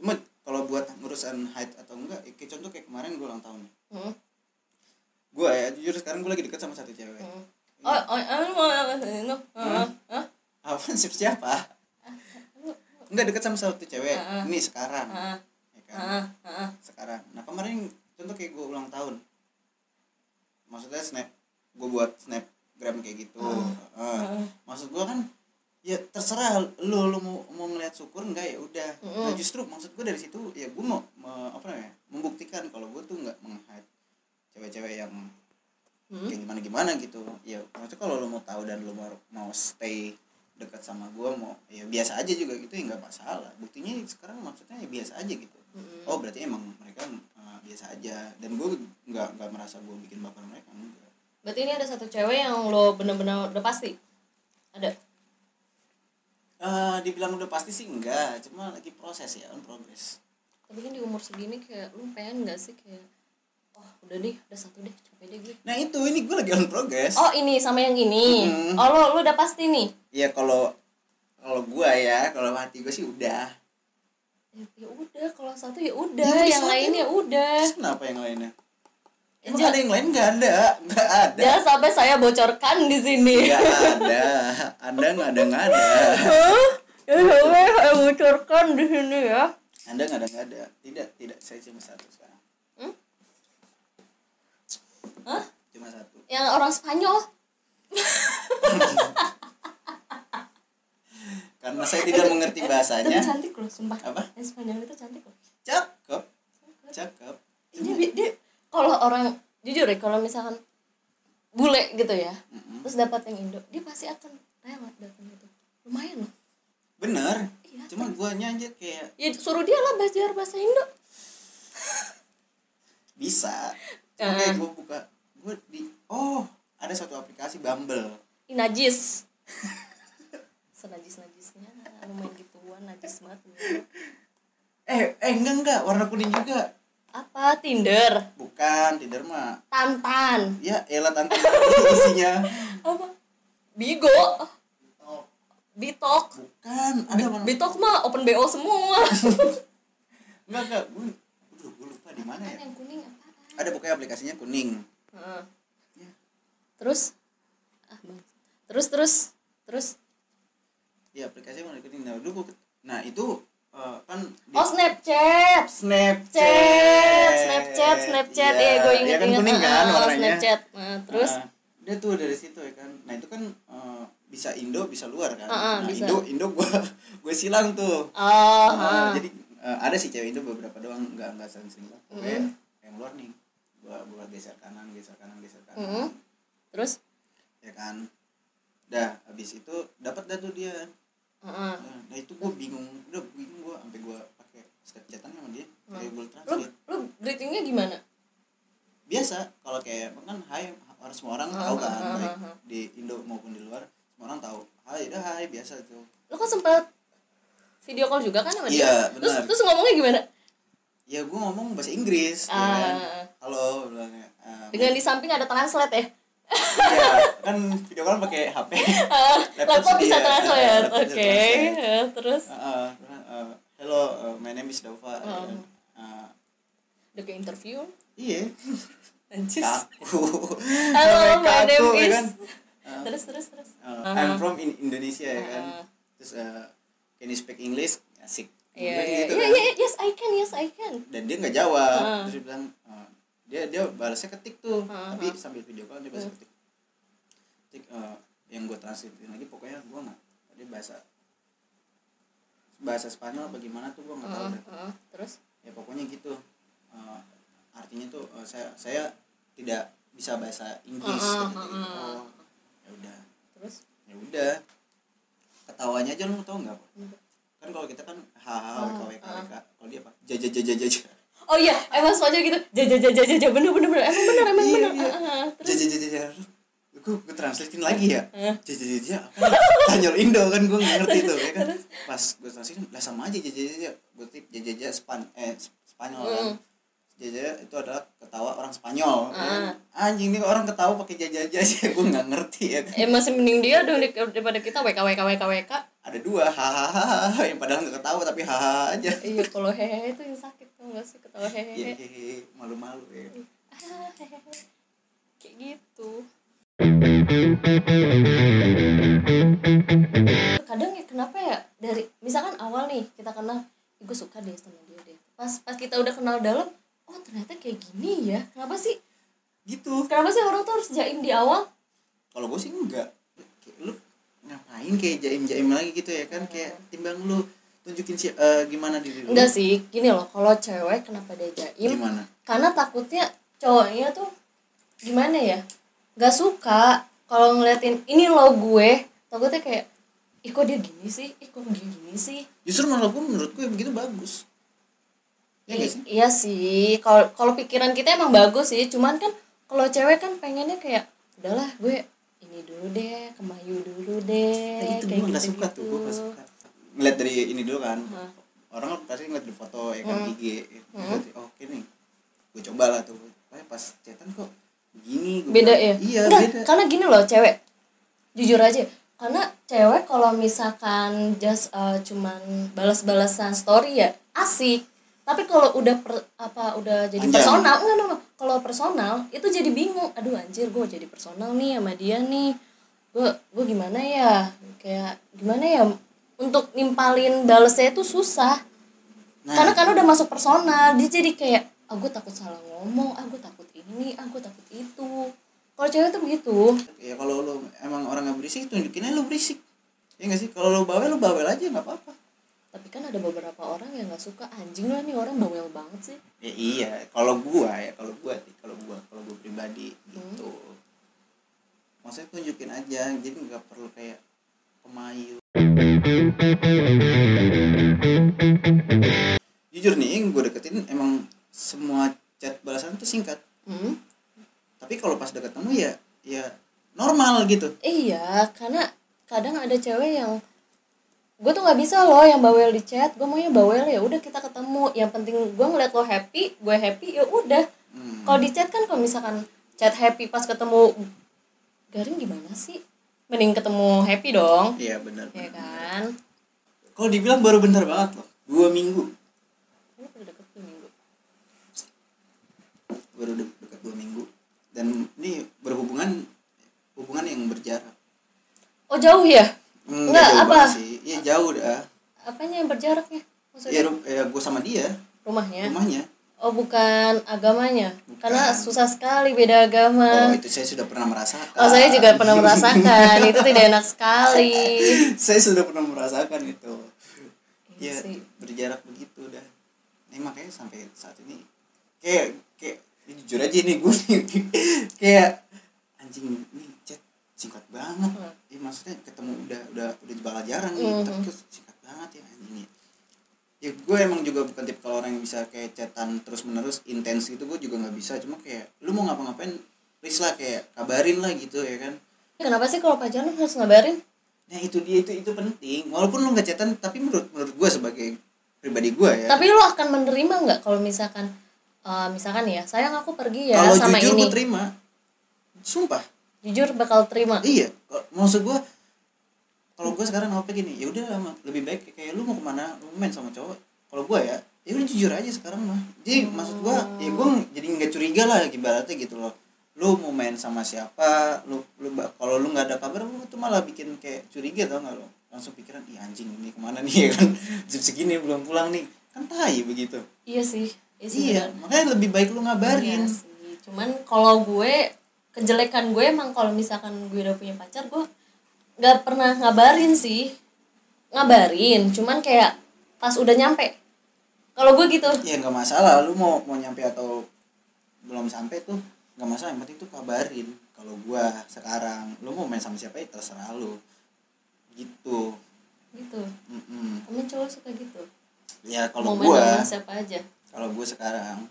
Cuma kalau buat urusan height atau enggak ya kayak contoh kayak kemarin gue ulang tahun. Hmm, gue ya jujur sekarang gue lagi deket sama satu cewek. Hmm. oh oh oh mau apa sih no Hah? apa siapa siapa? Enggak deket sama satu cewek. Heeh. ini sekarang. Heeh. ya kan? Sekarang. Nah kemarin contoh kayak gue ulang tahun. Maksudnya snap gue buat snapgram kayak gitu. Heeh. maksud gue kan ya terserah lu lu mau mau ngeliat syukur enggak ya udah. Nah justru maksud gue dari situ ya gue mau me- apa namanya membuktikan kalau gue tuh nggak meng-hide cewek-cewek yang kayak gimana gimana gitu. Ya maksudnya kalau lu mau tahu dan lu mau mau stay dekat sama gue mau ya biasa aja juga gitu ya nggak masalah. Buktinya sekarang maksudnya ya biasa aja gitu. Oh berarti emang mereka uh, biasa aja. Dan gue nggak nggak merasa gue bikin baper mereka enggak. Berarti ini ada satu cewek yang lo bener-bener udah pasti? Ada Eh, dibilang udah pasti sih enggak cuma lagi proses ya on progress tapi kan di umur segini kayak lu pengen gak sih kayak oh udah deh udah satu deh capek deh gue. Nah itu ini gue lagi on progress oh ini sama yang ini. Mm. oh lo lo udah pasti nih. Ya kalau kalau gue ya kalau hati gue sih udah. Ya, ya udah kalau satu ya udah Ya udah yang satu. lain ya udah kenapa yang lainnya? Ya, Emang ada yang lain? Nggak ada. Nggak ada. Jangan sampai saya bocorkan di sini. Nggak ada. Anda nggak ada nggak ada. Ya sampai saya bocorkan di sini ya. Anda nggak ada nggak ada. Tidak tidak. Saya cuma satu sekarang. Hmm? Hah? cuma satu. Yang orang Spanyol. (laughs) Karena saya tidak mengerti tapi bahasanya cantik loh sumpah. Apa? yang Spanyol itu cantik loh. Cakep. Cakep. Dia, dia, dia kalau orang jujur ya kalau misalkan bule gitu ya Mm-mm. terus dapat yang Indo dia pasti akan rela datang gitu. Lumayan loh. Bener? Iya, cuma guanya aja kayak ya suruh dia lah belajar bahasa Indo. (laughs) Bisa. Cuma kayak gue buka gue di oh ada satu aplikasi Bumble. Ih, najis. (laughs) Senajis najisnya lu main gituan najis banget. Eh eh enggak enggak. Warna kuning juga. Apa? Tinder. Bukan Tinder mah. Tantan. Ya elah tante isinya. (laughs) Apa? Bigo. Bitok. Bukan ada mana? Bitok mah open BO semua. (laughs) Enggak enggak gue aduh gue lupa di mana ya. Yang kuning apaan ada pokoknya aplikasinya kuning. Heeh. Ya. terus? Ah, Bang. terus terus terus. Ya aplikasinya warna kuning nah dulu nah itu eh, kan di oh Snapchat. Snapchat. Chat, Snapchat, Snapchat, ya gue inget iya kan inget kuning kan Ah, warnanya. Snapchat, nah, terus? Nah, dia tuh dari situ ya kan. Nah itu kan eh, bisa Indo bisa luar kan. Ah, ah, nah bisa. Indo Indo gue (laughs) gue silang tuh. Oh, Ah, ah. jadi eh, ada sih cewek Indo beberapa doang. Nggak nggak sering-sering lah. Pokoknya yang luar nih. Gua gua geser kanan geser kanan geser kanan. Mm. terus? Ya kan. Dah habis itu dapat dah tuh dia Heeh. nah, itu gue bingung. Udah bingung gue sampai gue pakai snapchatan sama dia kayak Google lu Translate. lu greetingnya gimana? Biasa kalau kayak kan hai orang semua orang tahu kan Ah, ah, baik ah, ah. di Indo maupun di luar semua orang tahu hai dah hai biasa tuh lu kan sempet video call juga kan sama dia? Iya, terus benar. terus ngomongnya gimana? Ya gue ngomong bahasa Inggris ya Ah. kan halo bilangnya ah, dengan di samping ada translate ya ya kan video call pakai HP (laughs) Ah, Laptop laptop bisa translate Laptop oke translate. (laughs) Eh, terus ah, ah, hello uh, my name is Dova ya kan. Ah, udah ke interview iya anjis kaku (laughs) halo my name ya is kan? Ah. terus terus terus Uh, Ah. I'm from in Indonesia ya kan. Terus uh, can you speak English? Asik. Iya, Dia iya, gitu iya, kan. iya, yes, I can, yes, I can. Dan dia nggak jawab. Ah. Terus dia bilang uh, dia dia balasnya ketik tuh, Ah, tapi sambil video call dia balas Hmm. ketik. Ketik uh, yang gue translatein lagi pokoknya gue nggak dia bahasa bahasa Spanyol bagaimana tuh gue nggak tahu deh. heeh, terus ya pokoknya gitu Uh, artinya tuh uh, saya saya tidak bisa bahasa Inggris kata dia. heeh. oh ya udah terus ya udah ketawanya aja lu tau nggak Hmm. kan kalau kita kan hahaha Ah, kalau dia apa jaja jaja jaja oh iya emang semuanya gitu. Jaja jaja jaja bener bener bener. Emang bener emang Iya, bener. Iya. Heeh, terus jaja jaja jaja gue gue translatein lagi ya? Eh. jaja jaja apa? Nih? Spanyol Indo kan gue nggak ngerti tuh ya kan? Pas gue translatein lah sama aja jaja jaja gue tip jaja jaja span eh Spanyol kan Hmm. jaja itu adalah ketawa orang Spanyol kan. Ah. anjing nih orang ketawa pakai jaja jaja gue nggak ngerti ya kan eh masih mending dia dong daripada kita wk wk wk wk ada dua hahaha yang padahal nggak ketawa tapi hahaha aja iya kalau hehehe itu yang sakit tuh nggak sih ketawa hehehe Hehehe, malu-malu ya Ah, hehehe. kayak gitu kadang ya kenapa ya dari misalkan awal nih kita kenal "Ih, gue suka deh sama dia deh pas pas kita udah kenal dalam oh ternyata kayak gini ya? Kenapa sih? Gitu. Kenapa sih orang tuh harus jaim di awal? Kalau gue sih enggak. Lu ngapain kayak jaim jaim lagi gitu ya kan? Kayak timbang lu tunjukin si eh, gimana diri lu? Enggak sih. Gini loh kalau cewek kenapa dia jaim? Gimana? Karena takutnya cowoknya tuh gimana ya? Nggak suka. Kalau ngeliatin ini lo gue takutnya kayak ih kok dia gini sih? Ih kok dia gini sih? Justru malah gue menurut gue begitu bagus ya I- nggak sih. Iya sih. Kalau kalau pikiran kita emang bagus sih. Cuman kan kalau cewek kan pengennya kayak udahlah gue ini dulu deh kemayu dulu deh nah, itu gue nggak gitu-gitu. suka tuh gue nggak suka. Ngeliat dari ini dulu kan. Hah. orang pasti ngeliat di foto ya kan Hmm. IG Hmm. Berarti, oh, oke nih gue coba lah tuh pas chatan kok begini Gua beda bilang, ya? Iya Enggak, beda. karena gini loh cewek. Jujur aja karena cewek kalau misalkan just uh, cuman balas-balasan story ya asik tapi kalau udah per- apa udah jadi Panjang. personal enggak enggak, enggak. kalau personal itu jadi bingung. Aduh anjir gue jadi personal nih sama dia nih. Gue gue gimana ya? Kayak gimana ya? Untuk nimpalin balesnya itu susah. Nah. Karena kan udah masuk personal dia jadi kayak ah gue takut salah ngomong ah gue takut ini ah gue takut itu. Kalau cewek tuh begitu. Ya kalau lu emang orang nggak berisik tunjukin aja lu berisik. Ya nggak sih? Kalau lu bawel lu bawel aja nggak apa-apa tapi kan ada beberapa orang yang nggak suka. Anjing lah nih orang bawel banget sih. Ya iya. Kalau gua ya kalau gua nih kalau gua kalau gua pribadi gitu. Maksudnya tunjukin aja jadi nggak perlu kayak pemayu. Jujur nih yang gue deketin emang semua chat balasan tuh singkat. Hmm? tapi kalau pas udah ketemu ya ya normal gitu. Iya karena kadang ada cewek yang gue tuh nggak bisa loh yang bawel di chat. Gue maunya bawel ya udah kita ketemu. Yang penting gue ngeliat lo happy gue happy ya udah. Hmm. kalau di chat kan kalau misalkan chat happy pas ketemu garing gimana sih? Mending ketemu happy dong. Iya benar ya kan? Kalau dibilang baru bentar banget loh dua minggu. Ini udah deket tuh minggu. Baru de- dekat dua minggu. Dan ini berhubungan hubungan yang berjarak. Oh jauh ya Hmm, Nggak, jauh apa? sih. Iya jauh dah. Apanya yang berjaraknya? Ya, maksudnya ru- ya gue sama dia. Rumahnya? Rumahnya. Oh bukan agamanya? Bukan. karena susah sekali beda agama. Oh itu saya sudah pernah merasakan. Oh saya juga pernah merasakan. Itu tidak enak sekali. (laughs) saya sudah pernah merasakan itu. Iya ya sih. berjarak begitu dah. Ini makanya sampai saat ini kayak kayak ini jujur aja nih. Gue (laughs) kayak anjing nih chat singkat banget Hmm. ya, maksudnya ketemu udah udah udah bakal jarang nih Mhm. tapi singkat banget ya anjing nih ya gue emang juga bukan tipe kalau orang yang bisa kayak chatan terus menerus intens gitu gue juga nggak bisa cuma kayak lu mau ngapa-ngapain please lah kayak kabarin lah gitu ya kan Kenapa sih kalau pacaran harus ngabarin? Nah itu dia itu itu penting. Walaupun lu nggak chatan, tapi menurut menurut gue sebagai pribadi gue ya. Tapi lo akan menerima nggak kalau misalkan eh, misalkan ya sayang aku pergi ya kalau sama jujur ini gue terima. Sumpah. Jujur bakal terima Iya. Kalau- Maksud gue kalau gue sekarang apa gini, ya udah lebih baik kayak lu mau ke mana, lu main sama cowok. Kalau gue ya, ya udah jujur aja sekarang mah. Jadi maksud gue, ya gue jadi nggak curiga lah ibaratnya gitu loh. Lu mau main sama siapa, lu lu kalau lu nggak ada kabar, lu tuh malah bikin kayak curiga tau nggak lo? Langsung pikiran, ih anjing ini ke mana nih (laughs) ya kan? Jam segini belum pulang nih, kan tai begitu. iya sih iya sih Iya, makanya lebih baik lu ngabarin. Iya sih. cuman kalau gue kejelekan gue emang kalau misalkan gue udah punya pacar gue nggak pernah ngabarin sih. Ngabarin cuman kayak pas udah nyampe. Kalau gue gitu. Ya nggak masalah. Lu mau mau nyampe atau belum sampai tuh nggak masalah. Yang penting tuh kabarin. Kalau gua sekarang lu mau main sama siapa ya terserah lu. Gitu. Gitu. Mm-mm. temen cowok suka gitu? Ya kalau sama siapa aja? kalau gua sekarang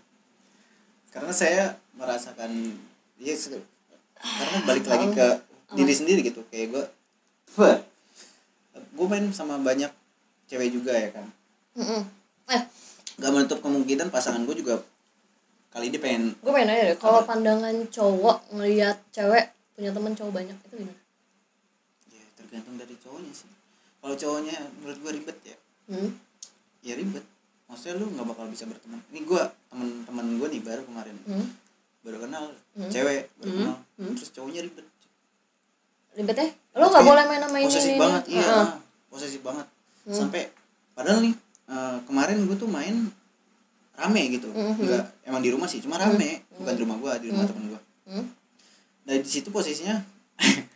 karena saya merasakan ya se- karena balik lagi ke diri sendiri gitu. Kayak Wah, gua main sama banyak cewek juga ya kan. Eh. Gak menutup kemungkinan pasangan gue juga kali ini pengen gue pengen nanya deh kalau pandangan cowok ngelihat cewek punya temen cowok banyak itu gimana? Ya tergantung dari cowoknya sih. Kalau cowoknya menurut gue ribet ya. Hmm? ya ribet. Maksudnya lu nggak bakal bisa berteman. Ini gue teman-teman gue nih baru kemarin. Hmm? Baru kenal Hmm. cewek baru Hmm. kenal Hmm. terus cowoknya ribet ribet ya lo nggak boleh main sama ini posesif banget ini. iya Heeh. posesif banget Hmm. sampai padahal nih eh, kemarin gue tuh main rame gitu Mhm. nggak emang di rumah sih cuma rame bukan di rumah gue di rumah Hmm. temen gue Hmm? dari situ posisinya (laughs)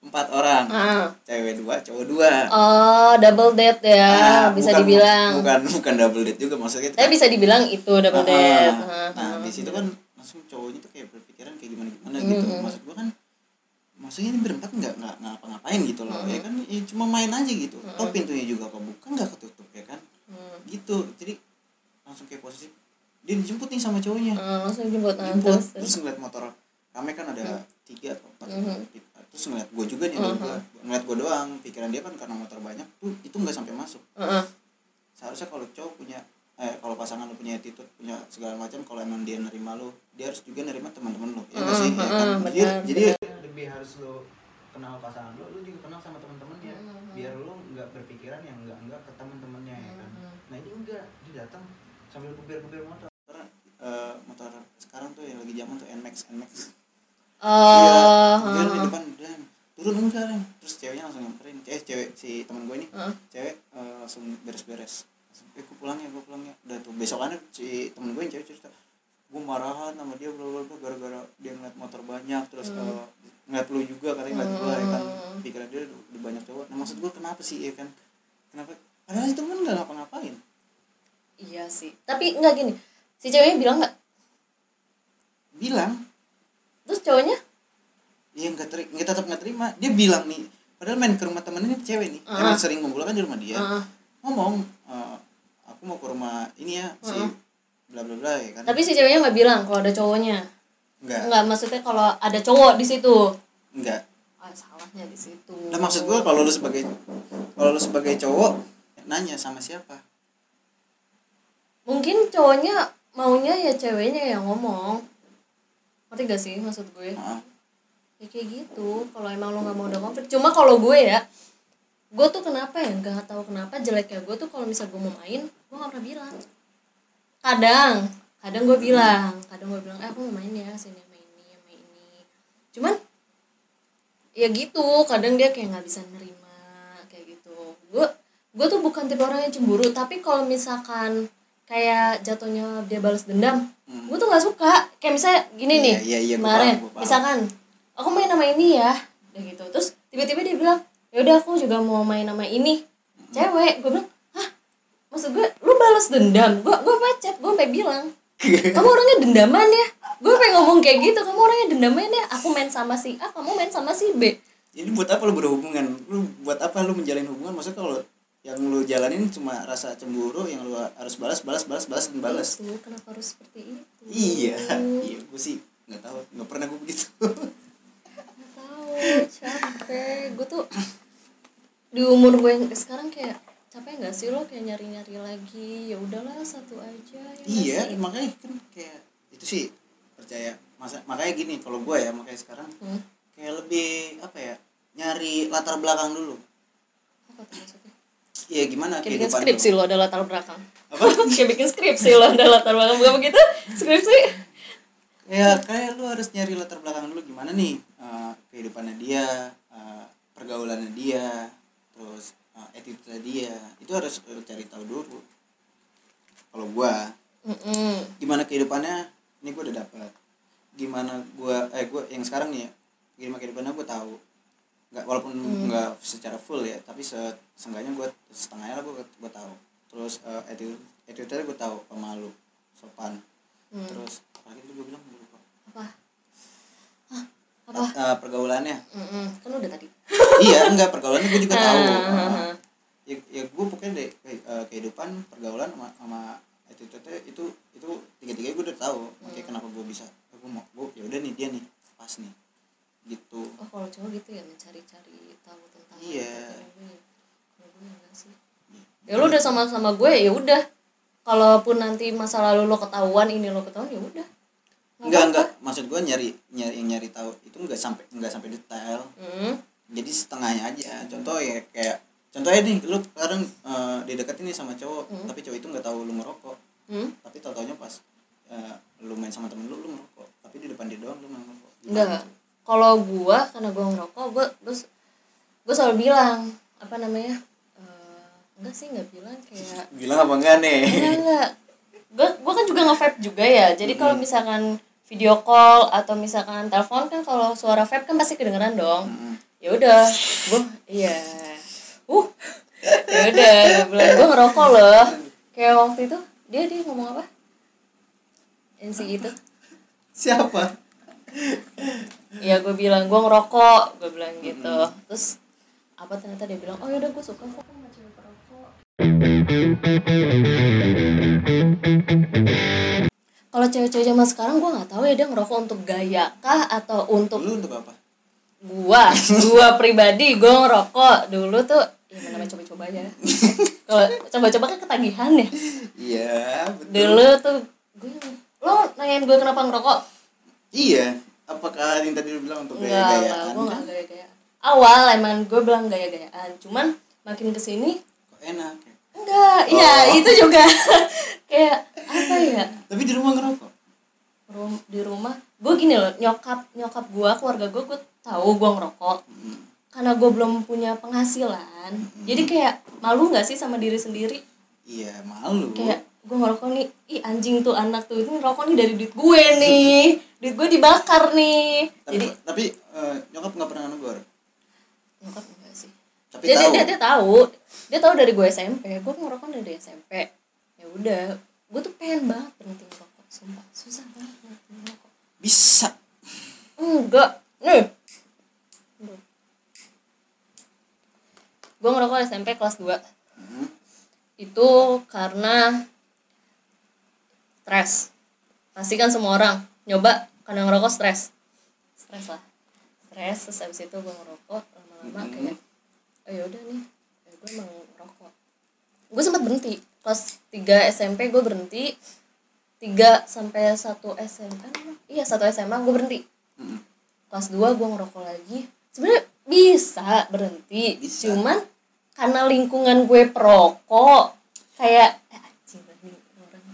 empat orang Ah. cewek dua cowok dua oh double date ya Ah, bisa bukan- dibilang bukan bukan double date juga maksudnya tapi bisa dibilang itu double Ah, date ah. Ah, nah ah. di situ kan langsung cowoknya tuh kayak berpikiran kayak gimana gimana gitu Mhm. maksud gua kan maksudnya ini berempat nggak nggak ngapa-ngapain gitu loh Mhm. ya kan ya cuma main aja gitu Mhm. toh pintunya juga kebuka nggak ketutup ya kan Hmm. gitu jadi langsung kayak posisi dia dijemput nih sama cowoknya Ah, langsung jemput ah, jemput terus, terus ngeliat motor rame kan ada tiga atau empat Mhm. terus ngeliat gue juga nih ada Mhm. gua ngeliat gue doang pikiran dia kan karena motor banyak tuh itu nggak sampai masuk Ah, ah. seharusnya kalau cowok punya eh kalau pasangan lo punya attitude punya segala macam kalau emang dia nerima lo dia harus juga nerima teman-teman lo ya nggak sih? Ya kan? Mm, jadi benar, jadi lebih harus lo kenal pasangan lo lo juga kenal sama teman-temannya Mm, biar lo nggak berpikiran yang enggak enggak ke teman-temannya ya kan? Mm, nah ini enggak dia datang sambil kubir-kubir motor. Karena eh, motor sekarang tuh yang lagi zaman tuh Nmax Nmax oh dia di ah, depan dan turun enggak terus ceweknya langsung nyamperin eh cewek si teman gue ini cewek eh, langsung beres-beres eh gue pulang ya gue pulang ya. Udah tuh besokannya si temen gue yang cewek cerita gue marahan sama dia bla bla bla gara-gara dia ngeliat motor banyak terus eh, ngeliat lu juga katanya ngeliat gue ya kan. Hmm. pikiran dia udah, banyak cowok. Nah maksud gue kenapa sih ya kan? Kenapa? Padahal itu kan nggak ngapa-ngapain. Iya sih. Tapi nggak gini si ceweknya bilang nggak? Bilang. Terus cowoknya? Ya nggak teri nggak tetap nggak terima. Dia bilang nih padahal main ke rumah temennya cewek nih. Ah. emang sering ngumpul kan di rumah dia. Ah, ngomong eh, aku mau ke rumah ini ya si bla bla bla ya kan? Tapi si ceweknya nggak bilang kalau ada cowoknya? Enggak nggak maksudnya kalau ada cowok di situ? Enggak ah salahnya di situ. Nah maksud gue kalau lu sebagai kalau lu sebagai cowok nanya sama siapa? mungkin cowoknya maunya ya ceweknya yang ngomong. Ngerti gak sih maksud gue? Maaf. ya kayak gitu. Kalau emang lo nggak mau ada konflik. Cuma kalau gue ya gue tuh kenapa ya? Nggak tahu kenapa jeleknya gue tuh kalau misal gue mau main gue nggak pernah bilang. Kadang kadang gue bilang kadang gue bilang eh aku mau main ya sini sama ini sama ini. Cuman ya gitu kadang dia kayak nggak bisa nerima kayak gitu. Gue gue tuh bukan tipe orang yang cemburu tapi kalau misalkan kayak jatuhnya dia balas dendam gue tuh nggak suka. Kayak misalnya gini Iya, nih iya, iya, kemarin paham, paham. misalkan aku main sama ini ya kayak gitu. Terus tiba-tiba dia bilang ya udah aku juga mau main sama ini. Cewek gue bilang maksud gue lu balas dendam gue gue pecet gue sampai bilang kamu orangnya dendaman ya gue pengen ngomong kayak gitu kamu orangnya dendaman ya aku main sama si A kamu main sama si B Jadi buat apa lu berhubungan? Lu buat apa lu menjalin hubungan? Maksudnya kalau yang lu jalanin cuma rasa cemburu yang lu harus balas balas balas balas dan balas. Itu, kenapa harus seperti itu Iya, iya gue sih nggak tahu, nggak pernah gue begitu. Nggak tahu capek gue tuh di umur gue yang sekarang kayak sih lo kayak nyari nyari lagi ya udahlah satu aja ya iya, sih? makanya kan kayak itu sih percaya. Masa makanya gini, kalau gue ya makanya sekarang Hmm? kayak lebih apa ya? Nyari latar belakang dulu. apa tuh maksudnya Iya gimana kayak bikin skripsi lo ada latar belakang Apa? (laughs) kayak bikin skripsi lo ada latar belakang bukan begitu skripsi ya kayak lu harus nyari latar belakang dulu gimana nih eh, kehidupannya dia eh, pergaulannya dia terus uh, attitude dia itu harus lu cari tahu dulu kalau gua Mm-mm. gimana kehidupannya ini gua udah dapat gimana gua eh gua yang sekarang nih ya gimana kehidupannya gua tahu nggak walaupun nggak secara full ya tapi se seenggaknya gua setengahnya lah gua gua tahu terus uh, attitude attitude gua tahu pemalu sopan Hmm. terus apa lagi tadi gua bilang Gua lupa. apa Hah? Apa? Eh, pergaulannya. Mm-mm. kan udah tadi. Iya enggak pergaulannya gue juga tahu. Ah. ya, ya gue pokoknya deh ke- eh, kehidupan pergaulan sama, sama attitude itu itu tiga tiga gue udah tahu. Makanya kenapa gue bisa gue mau gue ya udah nih dia nih pas nih. Gitu. Oh kalau cowok gitu ya mencari-cari tahu tentang Iya. kalau gue enggak sih. Ya lu udah sama-sama gue ya udah. Kalaupun nanti masa lalu lo ketahuan ini lo ketahuan ya udah enggak enggak. Maksud gue nyari nyari nyari tahu itu enggak sampai enggak sampai detail. Hmm. jadi setengahnya aja. Contoh ya kayak contohnya nih lu sekarang eh, dideketin nih sama cowok tapi cowok itu nggak tahu lu ngerokok. Hmm? tapi tau taunya pas eh, lu main sama temen lu lu ngerokok. Tapi di depan dia doang lu nggak ngerokok. Gimana enggak. Kalau gua karena gua ngerokok gua terus gua selalu bilang apa namanya Eh, enggak sih nggak bilang kayak bilang apa enggak nih? Enggak enggak. Gua gua kan juga nge-vape juga ya. Jadi kalau misalkan video call atau misalkan telepon kan kalau suara vape kan pasti kedengeran dong. Mm-mm. ya udah gua iya. Uh ya udah bilang gua ngerokok loh. Kayak waktu itu dia dia ngomong apa? Si itu. Siapa? Ya gue bilang gue ngerokok gue bilang gitu. Terus apa ternyata dia bilang oh yaudah gue suka kok sama cewek perokok kalau cewek-cewek zaman sekarang gue nggak tahu ya dia ngerokok untuk gaya kah atau untuk lu untuk apa? gua. Gua pribadi gue ngerokok. Dulu tuh ya namanya coba-coba aja. Kalau coba-coba kan ketagihan ya. Iya betul. Dulu tuh gue lo nanyain gue kenapa ngerokok? Iya apakah yang tadi lu bilang untuk gaya-gayaan gue nggak gaya-gayaan. Awal emang gue bilang gaya-gayaan cuman makin ke sini kok enak ya enggak iya Oh. itu juga. (laughs) Kayak apa ya? Tapi di rumah ngerokok Rum- di rumah gue gini loh nyokap nyokap gue keluarga gue gue tahu gue ngerokok. Mm. karena gue belum punya penghasilan jadi kayak malu nggak sih sama diri sendiri? Iya malu. Kayak gue ngerokok nih ih anjing tuh anak tuh ini ngerokok nih dari duit gue nih. (laughs) Duit gue dibakar nih. Tapi jadi tapi eh, nyokap nggak pernah negor nyokap enggak sih. Tapi dia, tahu. dia, dia tahu dia tahu dari gue SMP gue ngerokok dari SMP ya udah gue tuh pengen banget berhenti ngerokok sumpah. Susah banget berhenti ngerokok. Bisa. Enggak. Nih. Gue ngerokok SMP kelas 2 Hmm. itu karena stres. Pasti kan semua orang nyoba karena ngerokok stres. Stres lah. Stres terus habis itu gue ngerokok lama-lama Mhm. kayak oh ya udah nih gue emang ngerokok gue sempat berhenti. Kelas 3 SMP gue berhenti. 3 sampai 1 SMA iya 1 SMA gue berhenti. Mm. kelas 2 gue ngerokok lagi. Sebenarnya bisa berhenti Bisa. cuman karena lingkungan gue perokok kayak eh, anjing nih orang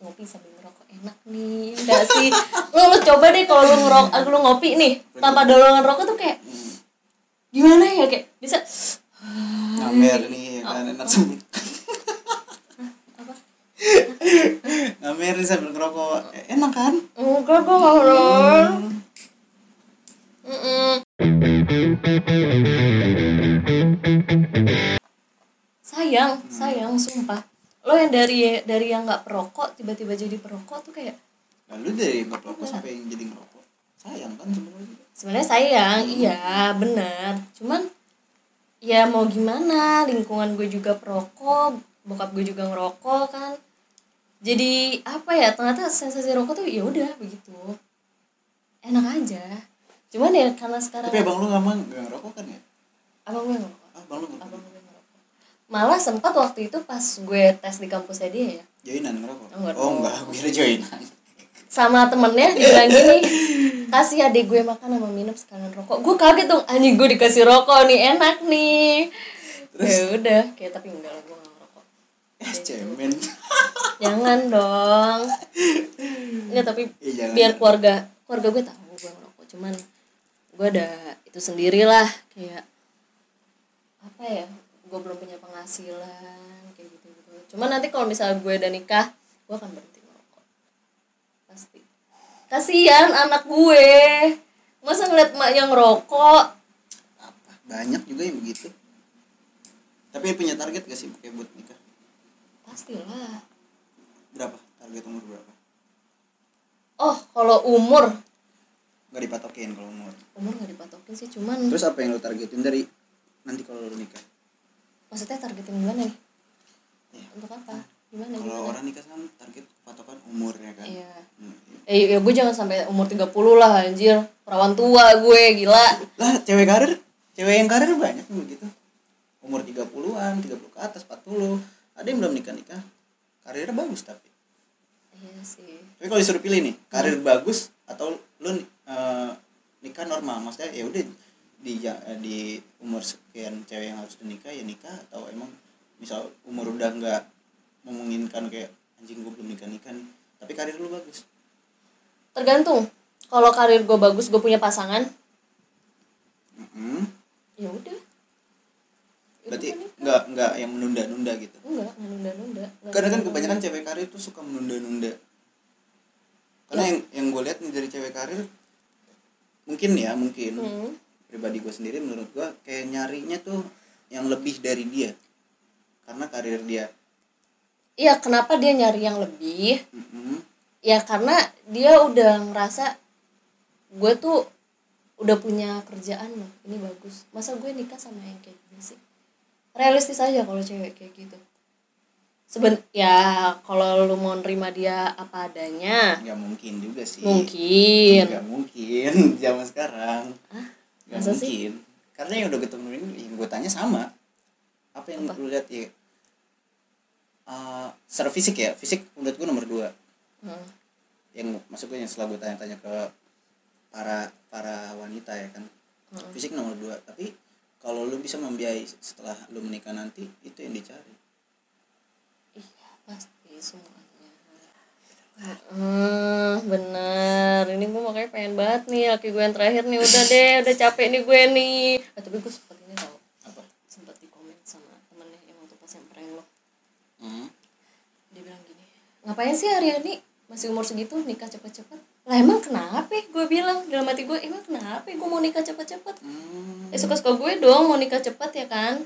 ngopi sambil ngerokok enak nih. Enggak sih. (laughs) Lo lo coba deh kalau lo ngerokok lo ngopi nih tanpa dorongan rokok tuh kayak gimana ya? Kayak bisa ngamer nih ya kan enak sambil apa ngamer nih sambil ngerokok. Eh, enak kan? Enggak mau dong Mm-mm. sayang sayang sumpah. Lo yang dari dari yang nggak perokok tiba-tiba jadi perokok tuh kayak lalu dari nggak perokok sampai yang jadi ngerokok? Sayang kan sebenarnya. Sebenarnya sayang iya benar. Cuman ya mau gimana? Lingkungan gue juga perokok bokap gue juga ngerokok kan. Jadi apa ya ternyata sensasi rokok tuh ya udah begitu. Enak aja. Cuman ya karena sekarang tapi abang lu nggak mau nggak ngerokok kan ya? Abang gue ngerokok. Ah, abang lu ngerokok. Abang gue ngerokok. Malah sempat waktu itu pas gue tes di kampusnya dia ya. Joinan ngerokok? Oh dong. enggak gue kira joinan sama temennya dibilang gini kasih adik gue makan sama minum sekalian rokok. Gue kaget dong anjing gue dikasih rokok nih enak nih. Ya udah kayak tapi enggak lah gue gak ngerokok. Eh cemen. (laughs) Jangan dong. Enggak tapi Eh, jangan. biar keluarga keluarga gue tahu gue ngerokok cuman gue ada itu sendirilah kayak apa ya gue belum punya penghasilan kayak gitu gitu cuman nanti kalau misalnya gue udah nikah gue akan berhenti pasti. Kasihan anak gue. Masa ngeliat emaknya ngerokok? Apa? Banyak juga yang begitu. Tapi punya target gak sih kayak buat nikah? Pastilah berapa? Target umur berapa? Oh kalau umur? Nggak dipatokin kalau umur. Umur nggak dipatokin sih cuman terus apa yang lo targetin dari nanti kalau lo nikah? Maksudnya targetin gimana nih? Ya. untuk apa gimana kalau orang nikah kan target patokan umur ya kan? Iya. Hmm, eh iya. ya gue jangan sampai umur 30 lah anjir. Perawan tua gue gila. Lah cewek karir cewek yang karir banyak begitu. Umur 30-an 30 ke atas 40 ada yang belum nikah nikah. Karirnya bagus tapi. Iya sih. Tapi kalau disuruh pilih nih karir bagus atau lu eh, nikah normal? Maksudnya ya udah di eh, di umur sekian cewek yang harus nikah ya nikah. Atau emang misal umur udah nggak memungkinkan kayak anjing gue belum nikah nikah nih. Tapi karir lu bagus. Tergantung. Kalau karir gue bagus gue punya pasangan. Mm-mm. ya udah. Ya berarti nikah. nggak nggak yang menunda nunda gitu? Enggak nggak nunda nunda kadang kan kebanyakan cewek karir tuh suka menunda nunda karena yang yang gue lihat nih dari cewek karir mungkin ya mungkin. Hmm. pribadi gue sendiri menurut gue kayak nyarinya tuh yang lebih dari dia. Karena karir dia iya kenapa dia nyari yang lebih? Mm-mm. ya karena dia udah ngerasa gue tuh udah punya kerjaan loh ini bagus. Masa gue nikah sama yang kayak gini sih? Realistis aja kalau cewek kayak gitu. Seben ya kalau lu mau nerima dia apa adanya nggak mungkin juga sih. mungkin. Nggak mungkin (laughs) zaman sekarang. Masa sih? mungkin. Karena yang udah ketemu ini yang gue tanya sama. Apa yang Apa? lu lihat ya Eh, secara fisik ya fisik menurut gue nomor dua. Hmm. yang masuk gue yang setelah gue tanya-tanya ke para para wanita ya kan. Hmm. fisik nomor dua tapi kalau lu bisa membiayai setelah lu menikah nanti itu yang dicari. Iya pasti semuanya. Hmm, bener. Ini gue makanya pengen banget nih laki gue yang terakhir nih. Udah deh udah capek nih gue nih. Eh, tapi gue ini tau apa sempet di komen sama temennya yang waktu pas yang prank lo hmm. dia bilang gini ngapain sih Aryani? Masih umur segitu nikah cepet-cepet. Lah emang kenapa? Gue bilang dalam hati gue emang kenapa gue mau nikah cepet-cepet? Hmm. eh suka-suka gue dong mau nikah cepet ya kan?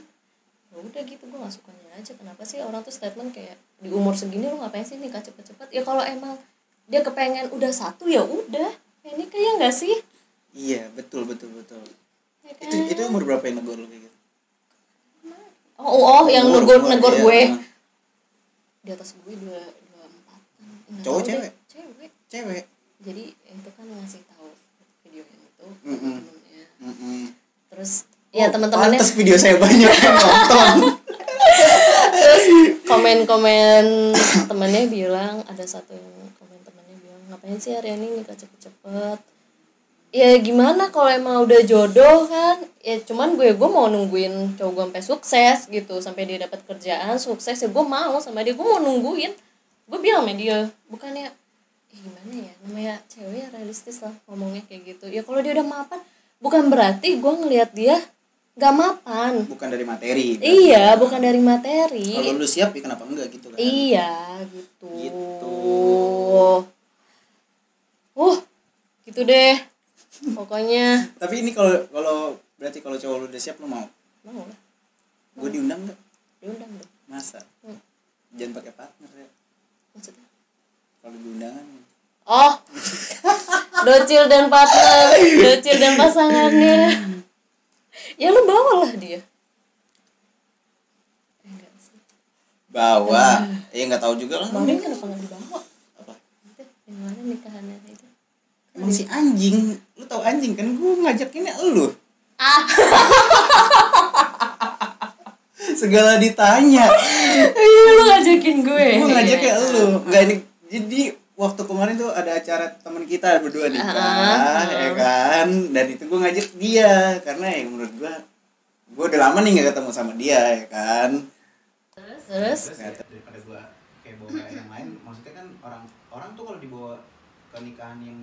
Ya udah gitu gue gak sukanya aja. Kenapa sih orang tuh statement kayak di umur segini lo ngapain sih nikah cepet-cepet? Ya kalau emang dia kepengen udah satu ya udah. Ya nikah ya nggak sih? Iya betul betul betul. Ya kan? itu itu umur berapa yang negor lu kayak gitu? Oh, oh, oh yang Umur- negor negor iya, gue. nah. Di atas gue dua dua empat Cowok, cewek? cewek. Cewek. Jadi itu kan ngasih tahu video yang itu ke Mm-mm. temennya Mm-mm. terus ya Oh, teman-temannya pantes video saya banyak nonton. (laughs) Terus komen-komen temannya bilang ada satu yang komen temannya bilang ngapain sih Aryani nikah cepet-cepet ya gimana kalau emang udah jodoh kan? Ya cuman gue gue mau nungguin cowok gue sampai sukses gitu. Sampai dia dapat kerjaan sukses ya gue mau sama dia. Gue mau nungguin. Gue bilang sama dia bukannya eh, gimana ya? Namanya cewek ya realistis lah ngomongnya kayak gitu. Ya kalau dia udah mapan bukan berarti gue ngelihat dia nggak mapan. Bukan dari materi iya bukan dari materi. Kalau lu siap ya kenapa enggak gitu kan? Iya, gitu. Gitu. Uh, gitu deh. Pokoknya tapi ini kalau kalau berarti kalau cowok lu udah siap lu mau mau lah, gue diundang nggak diundang dong. masa Hmm. jangan pakai partner ya Maksudnya? kalau diundangan Oh, (laughs) docil dan partner, docil dan pasangannya. Ya lu bawa lah dia. Bawa ya nggak tahu juga lah Kemarin kenapa nggak dibawa? apa yang mana nikahannya itu? Emang si anjing. Lu tahu anjing kan? Gue ngajakinnya lu. Ah, (laughs) segala ditanya. Iya lu ngajakin gue. gue ngajaknya lu. Nggak ini jadi waktu kemarin tuh ada acara teman kita berdua nikah Ah, ya kan? Dan itu gue ngajak dia karena ya menurut gue gue udah lama nih nggak ketemu sama dia ya kan? Terus, daripada gue kayak bawa kayak yang lain maksudnya kan orang orang tuh kalau dibawa ke nikahan yang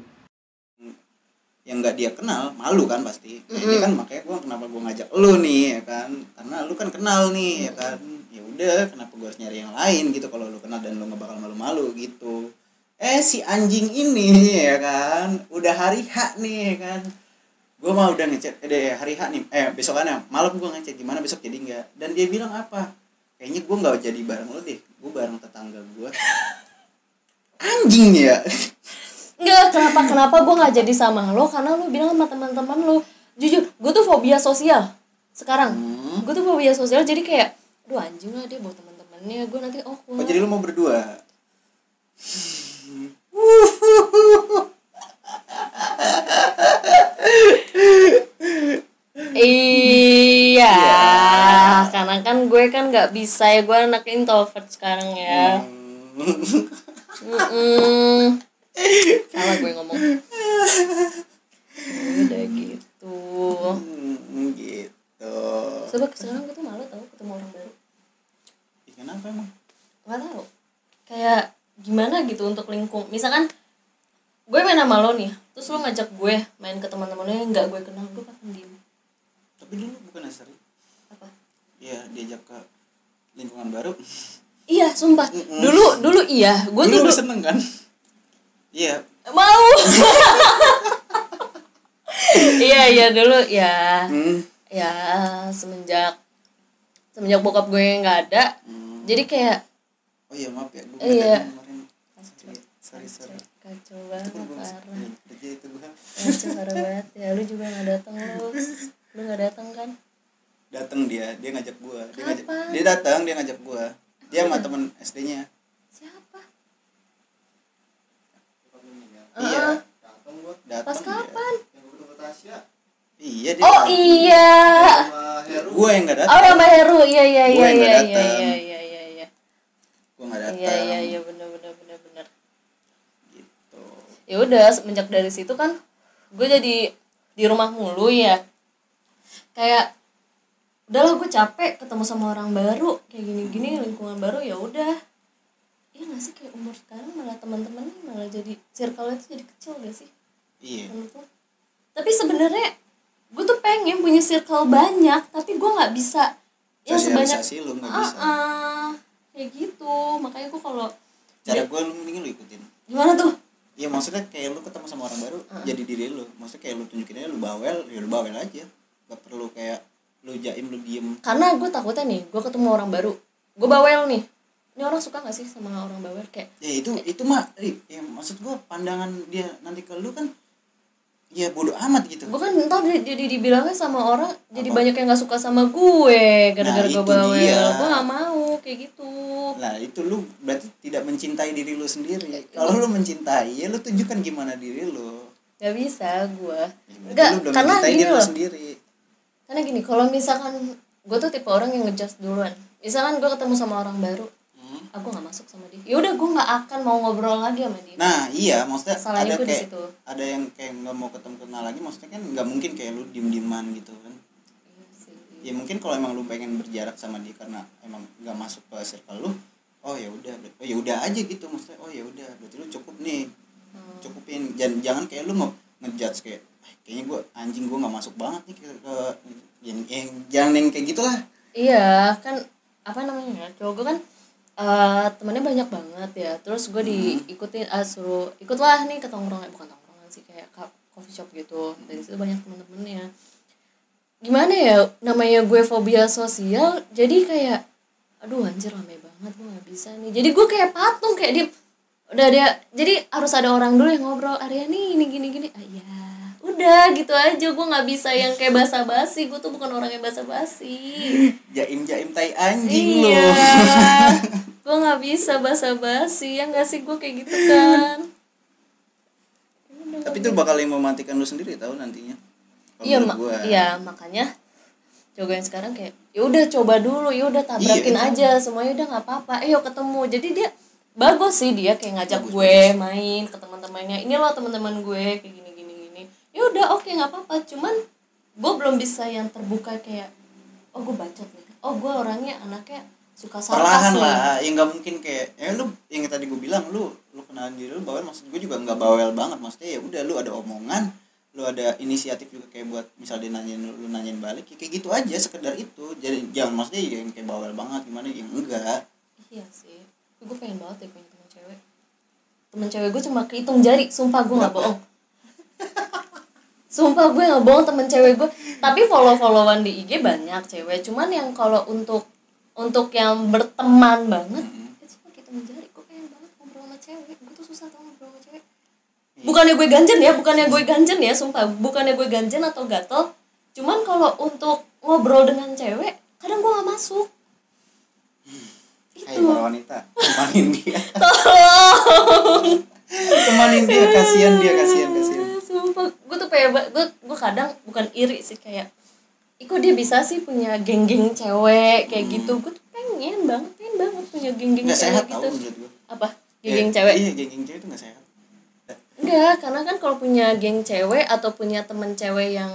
yang nggak dia kenal malu kan pasti. Nah, ini kan makanya gue kenapa gue ngajak lu nih ya kan? Karena lu kan kenal nih ya kan? Ya udah kenapa gue harus nyari yang lain gitu kalau lu kenal dan lu nggak bakal malu-malu gitu. Eh si anjing ini ya kan? Udah hari H nih ya kan? Gue mau udah ngechat eh deh, hari H nih. Eh besokannya malam gue ngechat gimana besok jadi enggak dan dia bilang apa? Kayaknya gue nggak jadi bareng lo deh gue bareng tetangga gue (laughs) anjing ya Enggak, kenapa kenapa gue nggak jadi sama lo? Karena lo bilang sama teman-teman lo jujur gue tuh fobia sosial sekarang. Hmm. gue tuh fobia sosial jadi kayak aduh anjing lah dia bawa teman-temannya gue nanti oh Oh, jadi lu mau berdua? Iya karena kan gue kan nggak bisa ya gue anak introvert sekarang ya. Hmm. Salah gue ngomong. Udah gitu. Hmm, gitu. Sebab sekarang gue tuh malu tau ketemu orang baru. Kenapa emang? Nggak tahu kayak gimana gitu untuk lingkung. Misalkan gue main sama lo nih terus lo ngajak gue main ke teman-teman lo yang nggak gue kenal gue akan diem. Tapi dulu bukan sering apa? Ya diajak ke lingkungan baru. Iya sumpah. Mm-mm. dulu dulu iya. Gue tuh dulu lu dulu seneng kan? Iya mau. Iya iya dulu ya. Hmm. ya semenjak semenjak bokap gue nggak ada Hmm. jadi kayak oh iya maaf ya gue Iya. kemarin. Sorry sorry kacau banget parah. kerja itu gue kacau parah banget. Ya lu juga nggak datang lu. Lu nggak datang kan? Datang dia dia ngajak gue dia ngajak Kapan? dia datang dia ngajak gue dia sama temen SD-nya siapa iya. Datang pas dia. kapan? Iya dia oh iya. Gue yang nggak datang. Oh yang Mbak Heru. Iya iya Gue iya yang iya nggak iya datang. iya iya iya iya. Gue nggak datang. iya iya iya benar benar benar benar gitu. Ya udah semenjak dari situ kan gue jadi di rumah mulu ya. Kayak udahlah gue capek ketemu sama orang baru. Kayak gini-gini lingkungan baru ya udah iya nggak sih? Kayak umur sekarang malah teman-teman malah jadi circle itu jadi kecil gak sih? Iya. Menurut lo? tapi sebenarnya gue tuh pengen punya circle banyak tapi gue nggak bisa. Ya sebanyak sosialisasi lu nggak bisa. Ah, kayak gitu. Makanya gue kalau cara gue lu mending lu ikutin. Gimana tuh? Iya maksudnya kayak lu ketemu sama orang baru jadi diri lu. Maksudnya kayak lu tunjukin aja lu bawel ya lu bawel aja. Gak perlu kayak lu jaim lu diem. Karena gue takutnya nih gue ketemu orang baru. Gue bawel nih ini orang suka gak sih sama orang bawel? Kayak ya itu itu mah ya maksud gue pandangan dia nanti ke lu kan ya bodoh amat gitu. Gue kan di- jadi dibilangnya sama orang jadi Apa? banyak yang gak suka sama gue gara-gara Nah, gue bawel. dia. gue gak mau kayak gitu. Nah itu lu berarti tidak mencintai diri lu sendiri. Kalau lu mencintai ya lu tunjukkan gimana diri lu. Gak bisa gue Ya, Enggak, lu belum karena gini diri lu loh. sendiri. Karena gini kalau misalkan gue tuh tipe orang yang ngejudge duluan. Misalkan gue ketemu sama orang baru Aku nggak masuk sama dia. Ya udah gue nggak akan mau ngobrol lagi sama dia. Nah iya maksudnya salahnya ada kayak situ. ada yang kayak nggak mau ketemu kenal lagi maksudnya kan nggak mungkin kayak lu diem dieman gitu kan. Iya sih. ya mungkin kalau emang lu pengen berjarak sama dia karena emang nggak masuk ke circle lu oh ya udah oh ya udah aja gitu maksudnya oh ya udah berarti lu cukup nih Hmm. cukupin. Jangan jangan kayak lu mau ngejudge kayak "Ah, kayaknya gue anjing gue nggak masuk banget nih ke, ke yang, yang jangan yang kayak gitulah. Iya kan apa namanya cowok gue kan eh temennya banyak banget ya. Terus gue diikutin ah, suruh ikutlah nih ke tongkrongan. Bukan tongkrongan sih kayak ka- coffee shop gitu. Dari situ banyak temen-temennya. Gimana ya namanya gue fobia sosial jadi kayak aduh anjir rame banget gue nggak bisa nih. Jadi gue kayak patung kayak dia udah dia jadi harus ada orang dulu yang ngobrol Arya nih ini gini gini. Ah, ya udah gitu aja. Gue nggak bisa yang kayak basa basi gue tuh bukan orang yang basa basi (laughs) jaim jaim tai anjing iya (laughs) gue nggak bisa basa basi ya nggak sih? Gue kayak gitu kan. Tapi itu bakal yang mematikan lu sendiri tahu nantinya. Iya mak gua. iya makanya coba yang sekarang kayak ya udah coba dulu ya udah tabrakin Iya. aja semuanya udah nggak apa-apa eh yuk ketemu. Jadi dia bagus sih dia kayak ngajak Bagus, gue main ke teman-temannya. Ini loh teman-teman gue kayak gini gini gini. Ya udah oke nggak apa-apa. Cuman gue belum bisa yang terbuka kayak oh gue bacot nih. Oh gue orangnya anaknya suka sarkas perlahan nih. lah ya nggak mungkin kayak ya lu yang tadi gue bilang lu lu kenalan diri lu bawel maksud gue juga nggak bawel banget maksudnya ya udah lu ada omongan lu ada inisiatif juga kayak buat misal dia nanyain lu, nanyain balik ya kayak gitu aja sekedar itu jadi jangan maksudnya yang kayak bawel banget gimana yang enggak Iya sih, gue pengen banget deh punya teman cewek. Temen cewek gue cuma kehitung jari, sumpah gue nggak bohong. Sumpah gue nggak bohong temen cewek gue. Tapi follow followan di IG banyak cewek. Cuman yang kalau untuk untuk yang berteman banget, itu cuma kehitung jari. Gue pengen banget ngobrol sama cewek. Gue tuh susah tau ngobrol sama cewek. Bukannya gue ganjen ya, bukannya gue ganjen ya, sumpah. Bukannya gue ganjen atau gatel. Cuman kalau untuk ngobrol dengan cewek, kadang gue nggak masuk. Hai Itu. para wanita temanin dia (laughs) Tolong. temanin dia kasihan dia kasihan kasihan Ah, Sumpah, gue tuh kayak gue gue kadang bukan iri sih kayak Iko dia bisa sih punya geng-geng cewek kayak gitu. Gue tuh pengen banget, pengen banget punya geng-geng cewek sehat gitu. tau menurut gue Apa? Geng-geng Ya, cewek? iya geng-geng cewek itu nggak sehat Enggak, karena kan kalau punya geng cewek atau punya temen cewek yang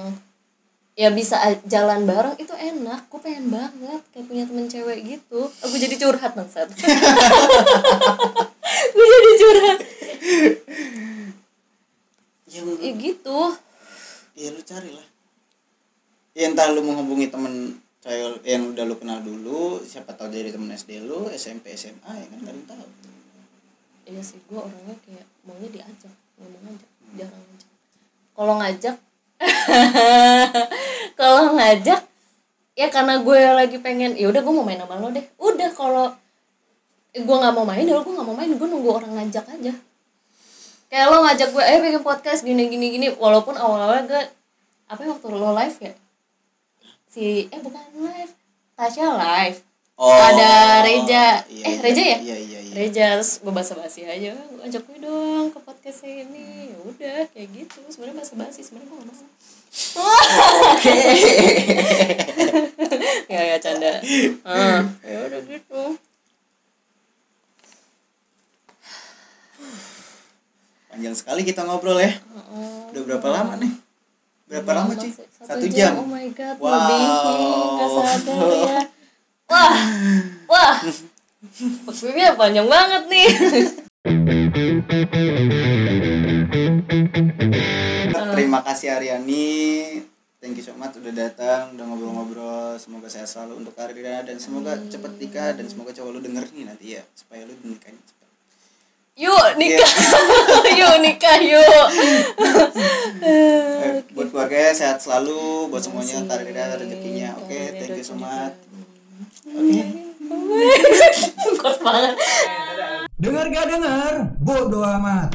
ya bisa jalan bareng itu enak. Gue pengen banget kayak punya temen cewek gitu. Aku jadi curhat bangsat. (laughs) gue jadi curhat. yang Ya gitu. ya lu cari lah ya entah lu menghubungi temen cewek yang udah lu kenal dulu siapa tahu dari temen SD lu SMP SMA ya kan nggak tahu. Iya sih gue orangnya kayak maunya diajak ngomong aja jarang ngajak. Kalau ngajak (laughs) kalau ngajak ya karena gue lagi pengen ya udah gue mau main sama lo deh. Udah kalau gue nggak mau main ya gue nggak mau main gue nunggu orang ngajak aja. Kayak lo ngajak gue eh bikin podcast gini gini gini. Walaupun awal awal gue apa ya waktu lo live ya si eh bukan live. Tasya live. Ada Reja. Eh, Reja ya? iya iya iya. Reja terus gue basa basi aja. Ajak gue dong ke podcast ini. Ya udah kayak gitu. Sebenarnya basa basi sebenarnya gue gak mau oke ya ya canda. Ah. Ya udah gitu. Panjang sekali kita ngobrol ya. Udah berapa lama nih berapa lama sih sih? satu jam oh my god Wow. lebih nggak sadar ya. Wah wah. Maksudnya panjang banget nih. (laughs) Terima kasih Aryani. Thank you so much udah datang udah ngobrol-ngobrol. Semoga sehat selalu untuk karirnya dan semoga cepet nikah dan semoga cowok lu denger nih nanti ya supaya lu nikahnya cepet yuk nikah. (laughs) Yuk nikah yuk. Eh, buat keluarga sehat selalu buat semuanya karirnya rezekinya. Oke Karirnya, thank you so much. Oke. (laughs) Kuat banget. Dengar gak dengar? Bodoh amat.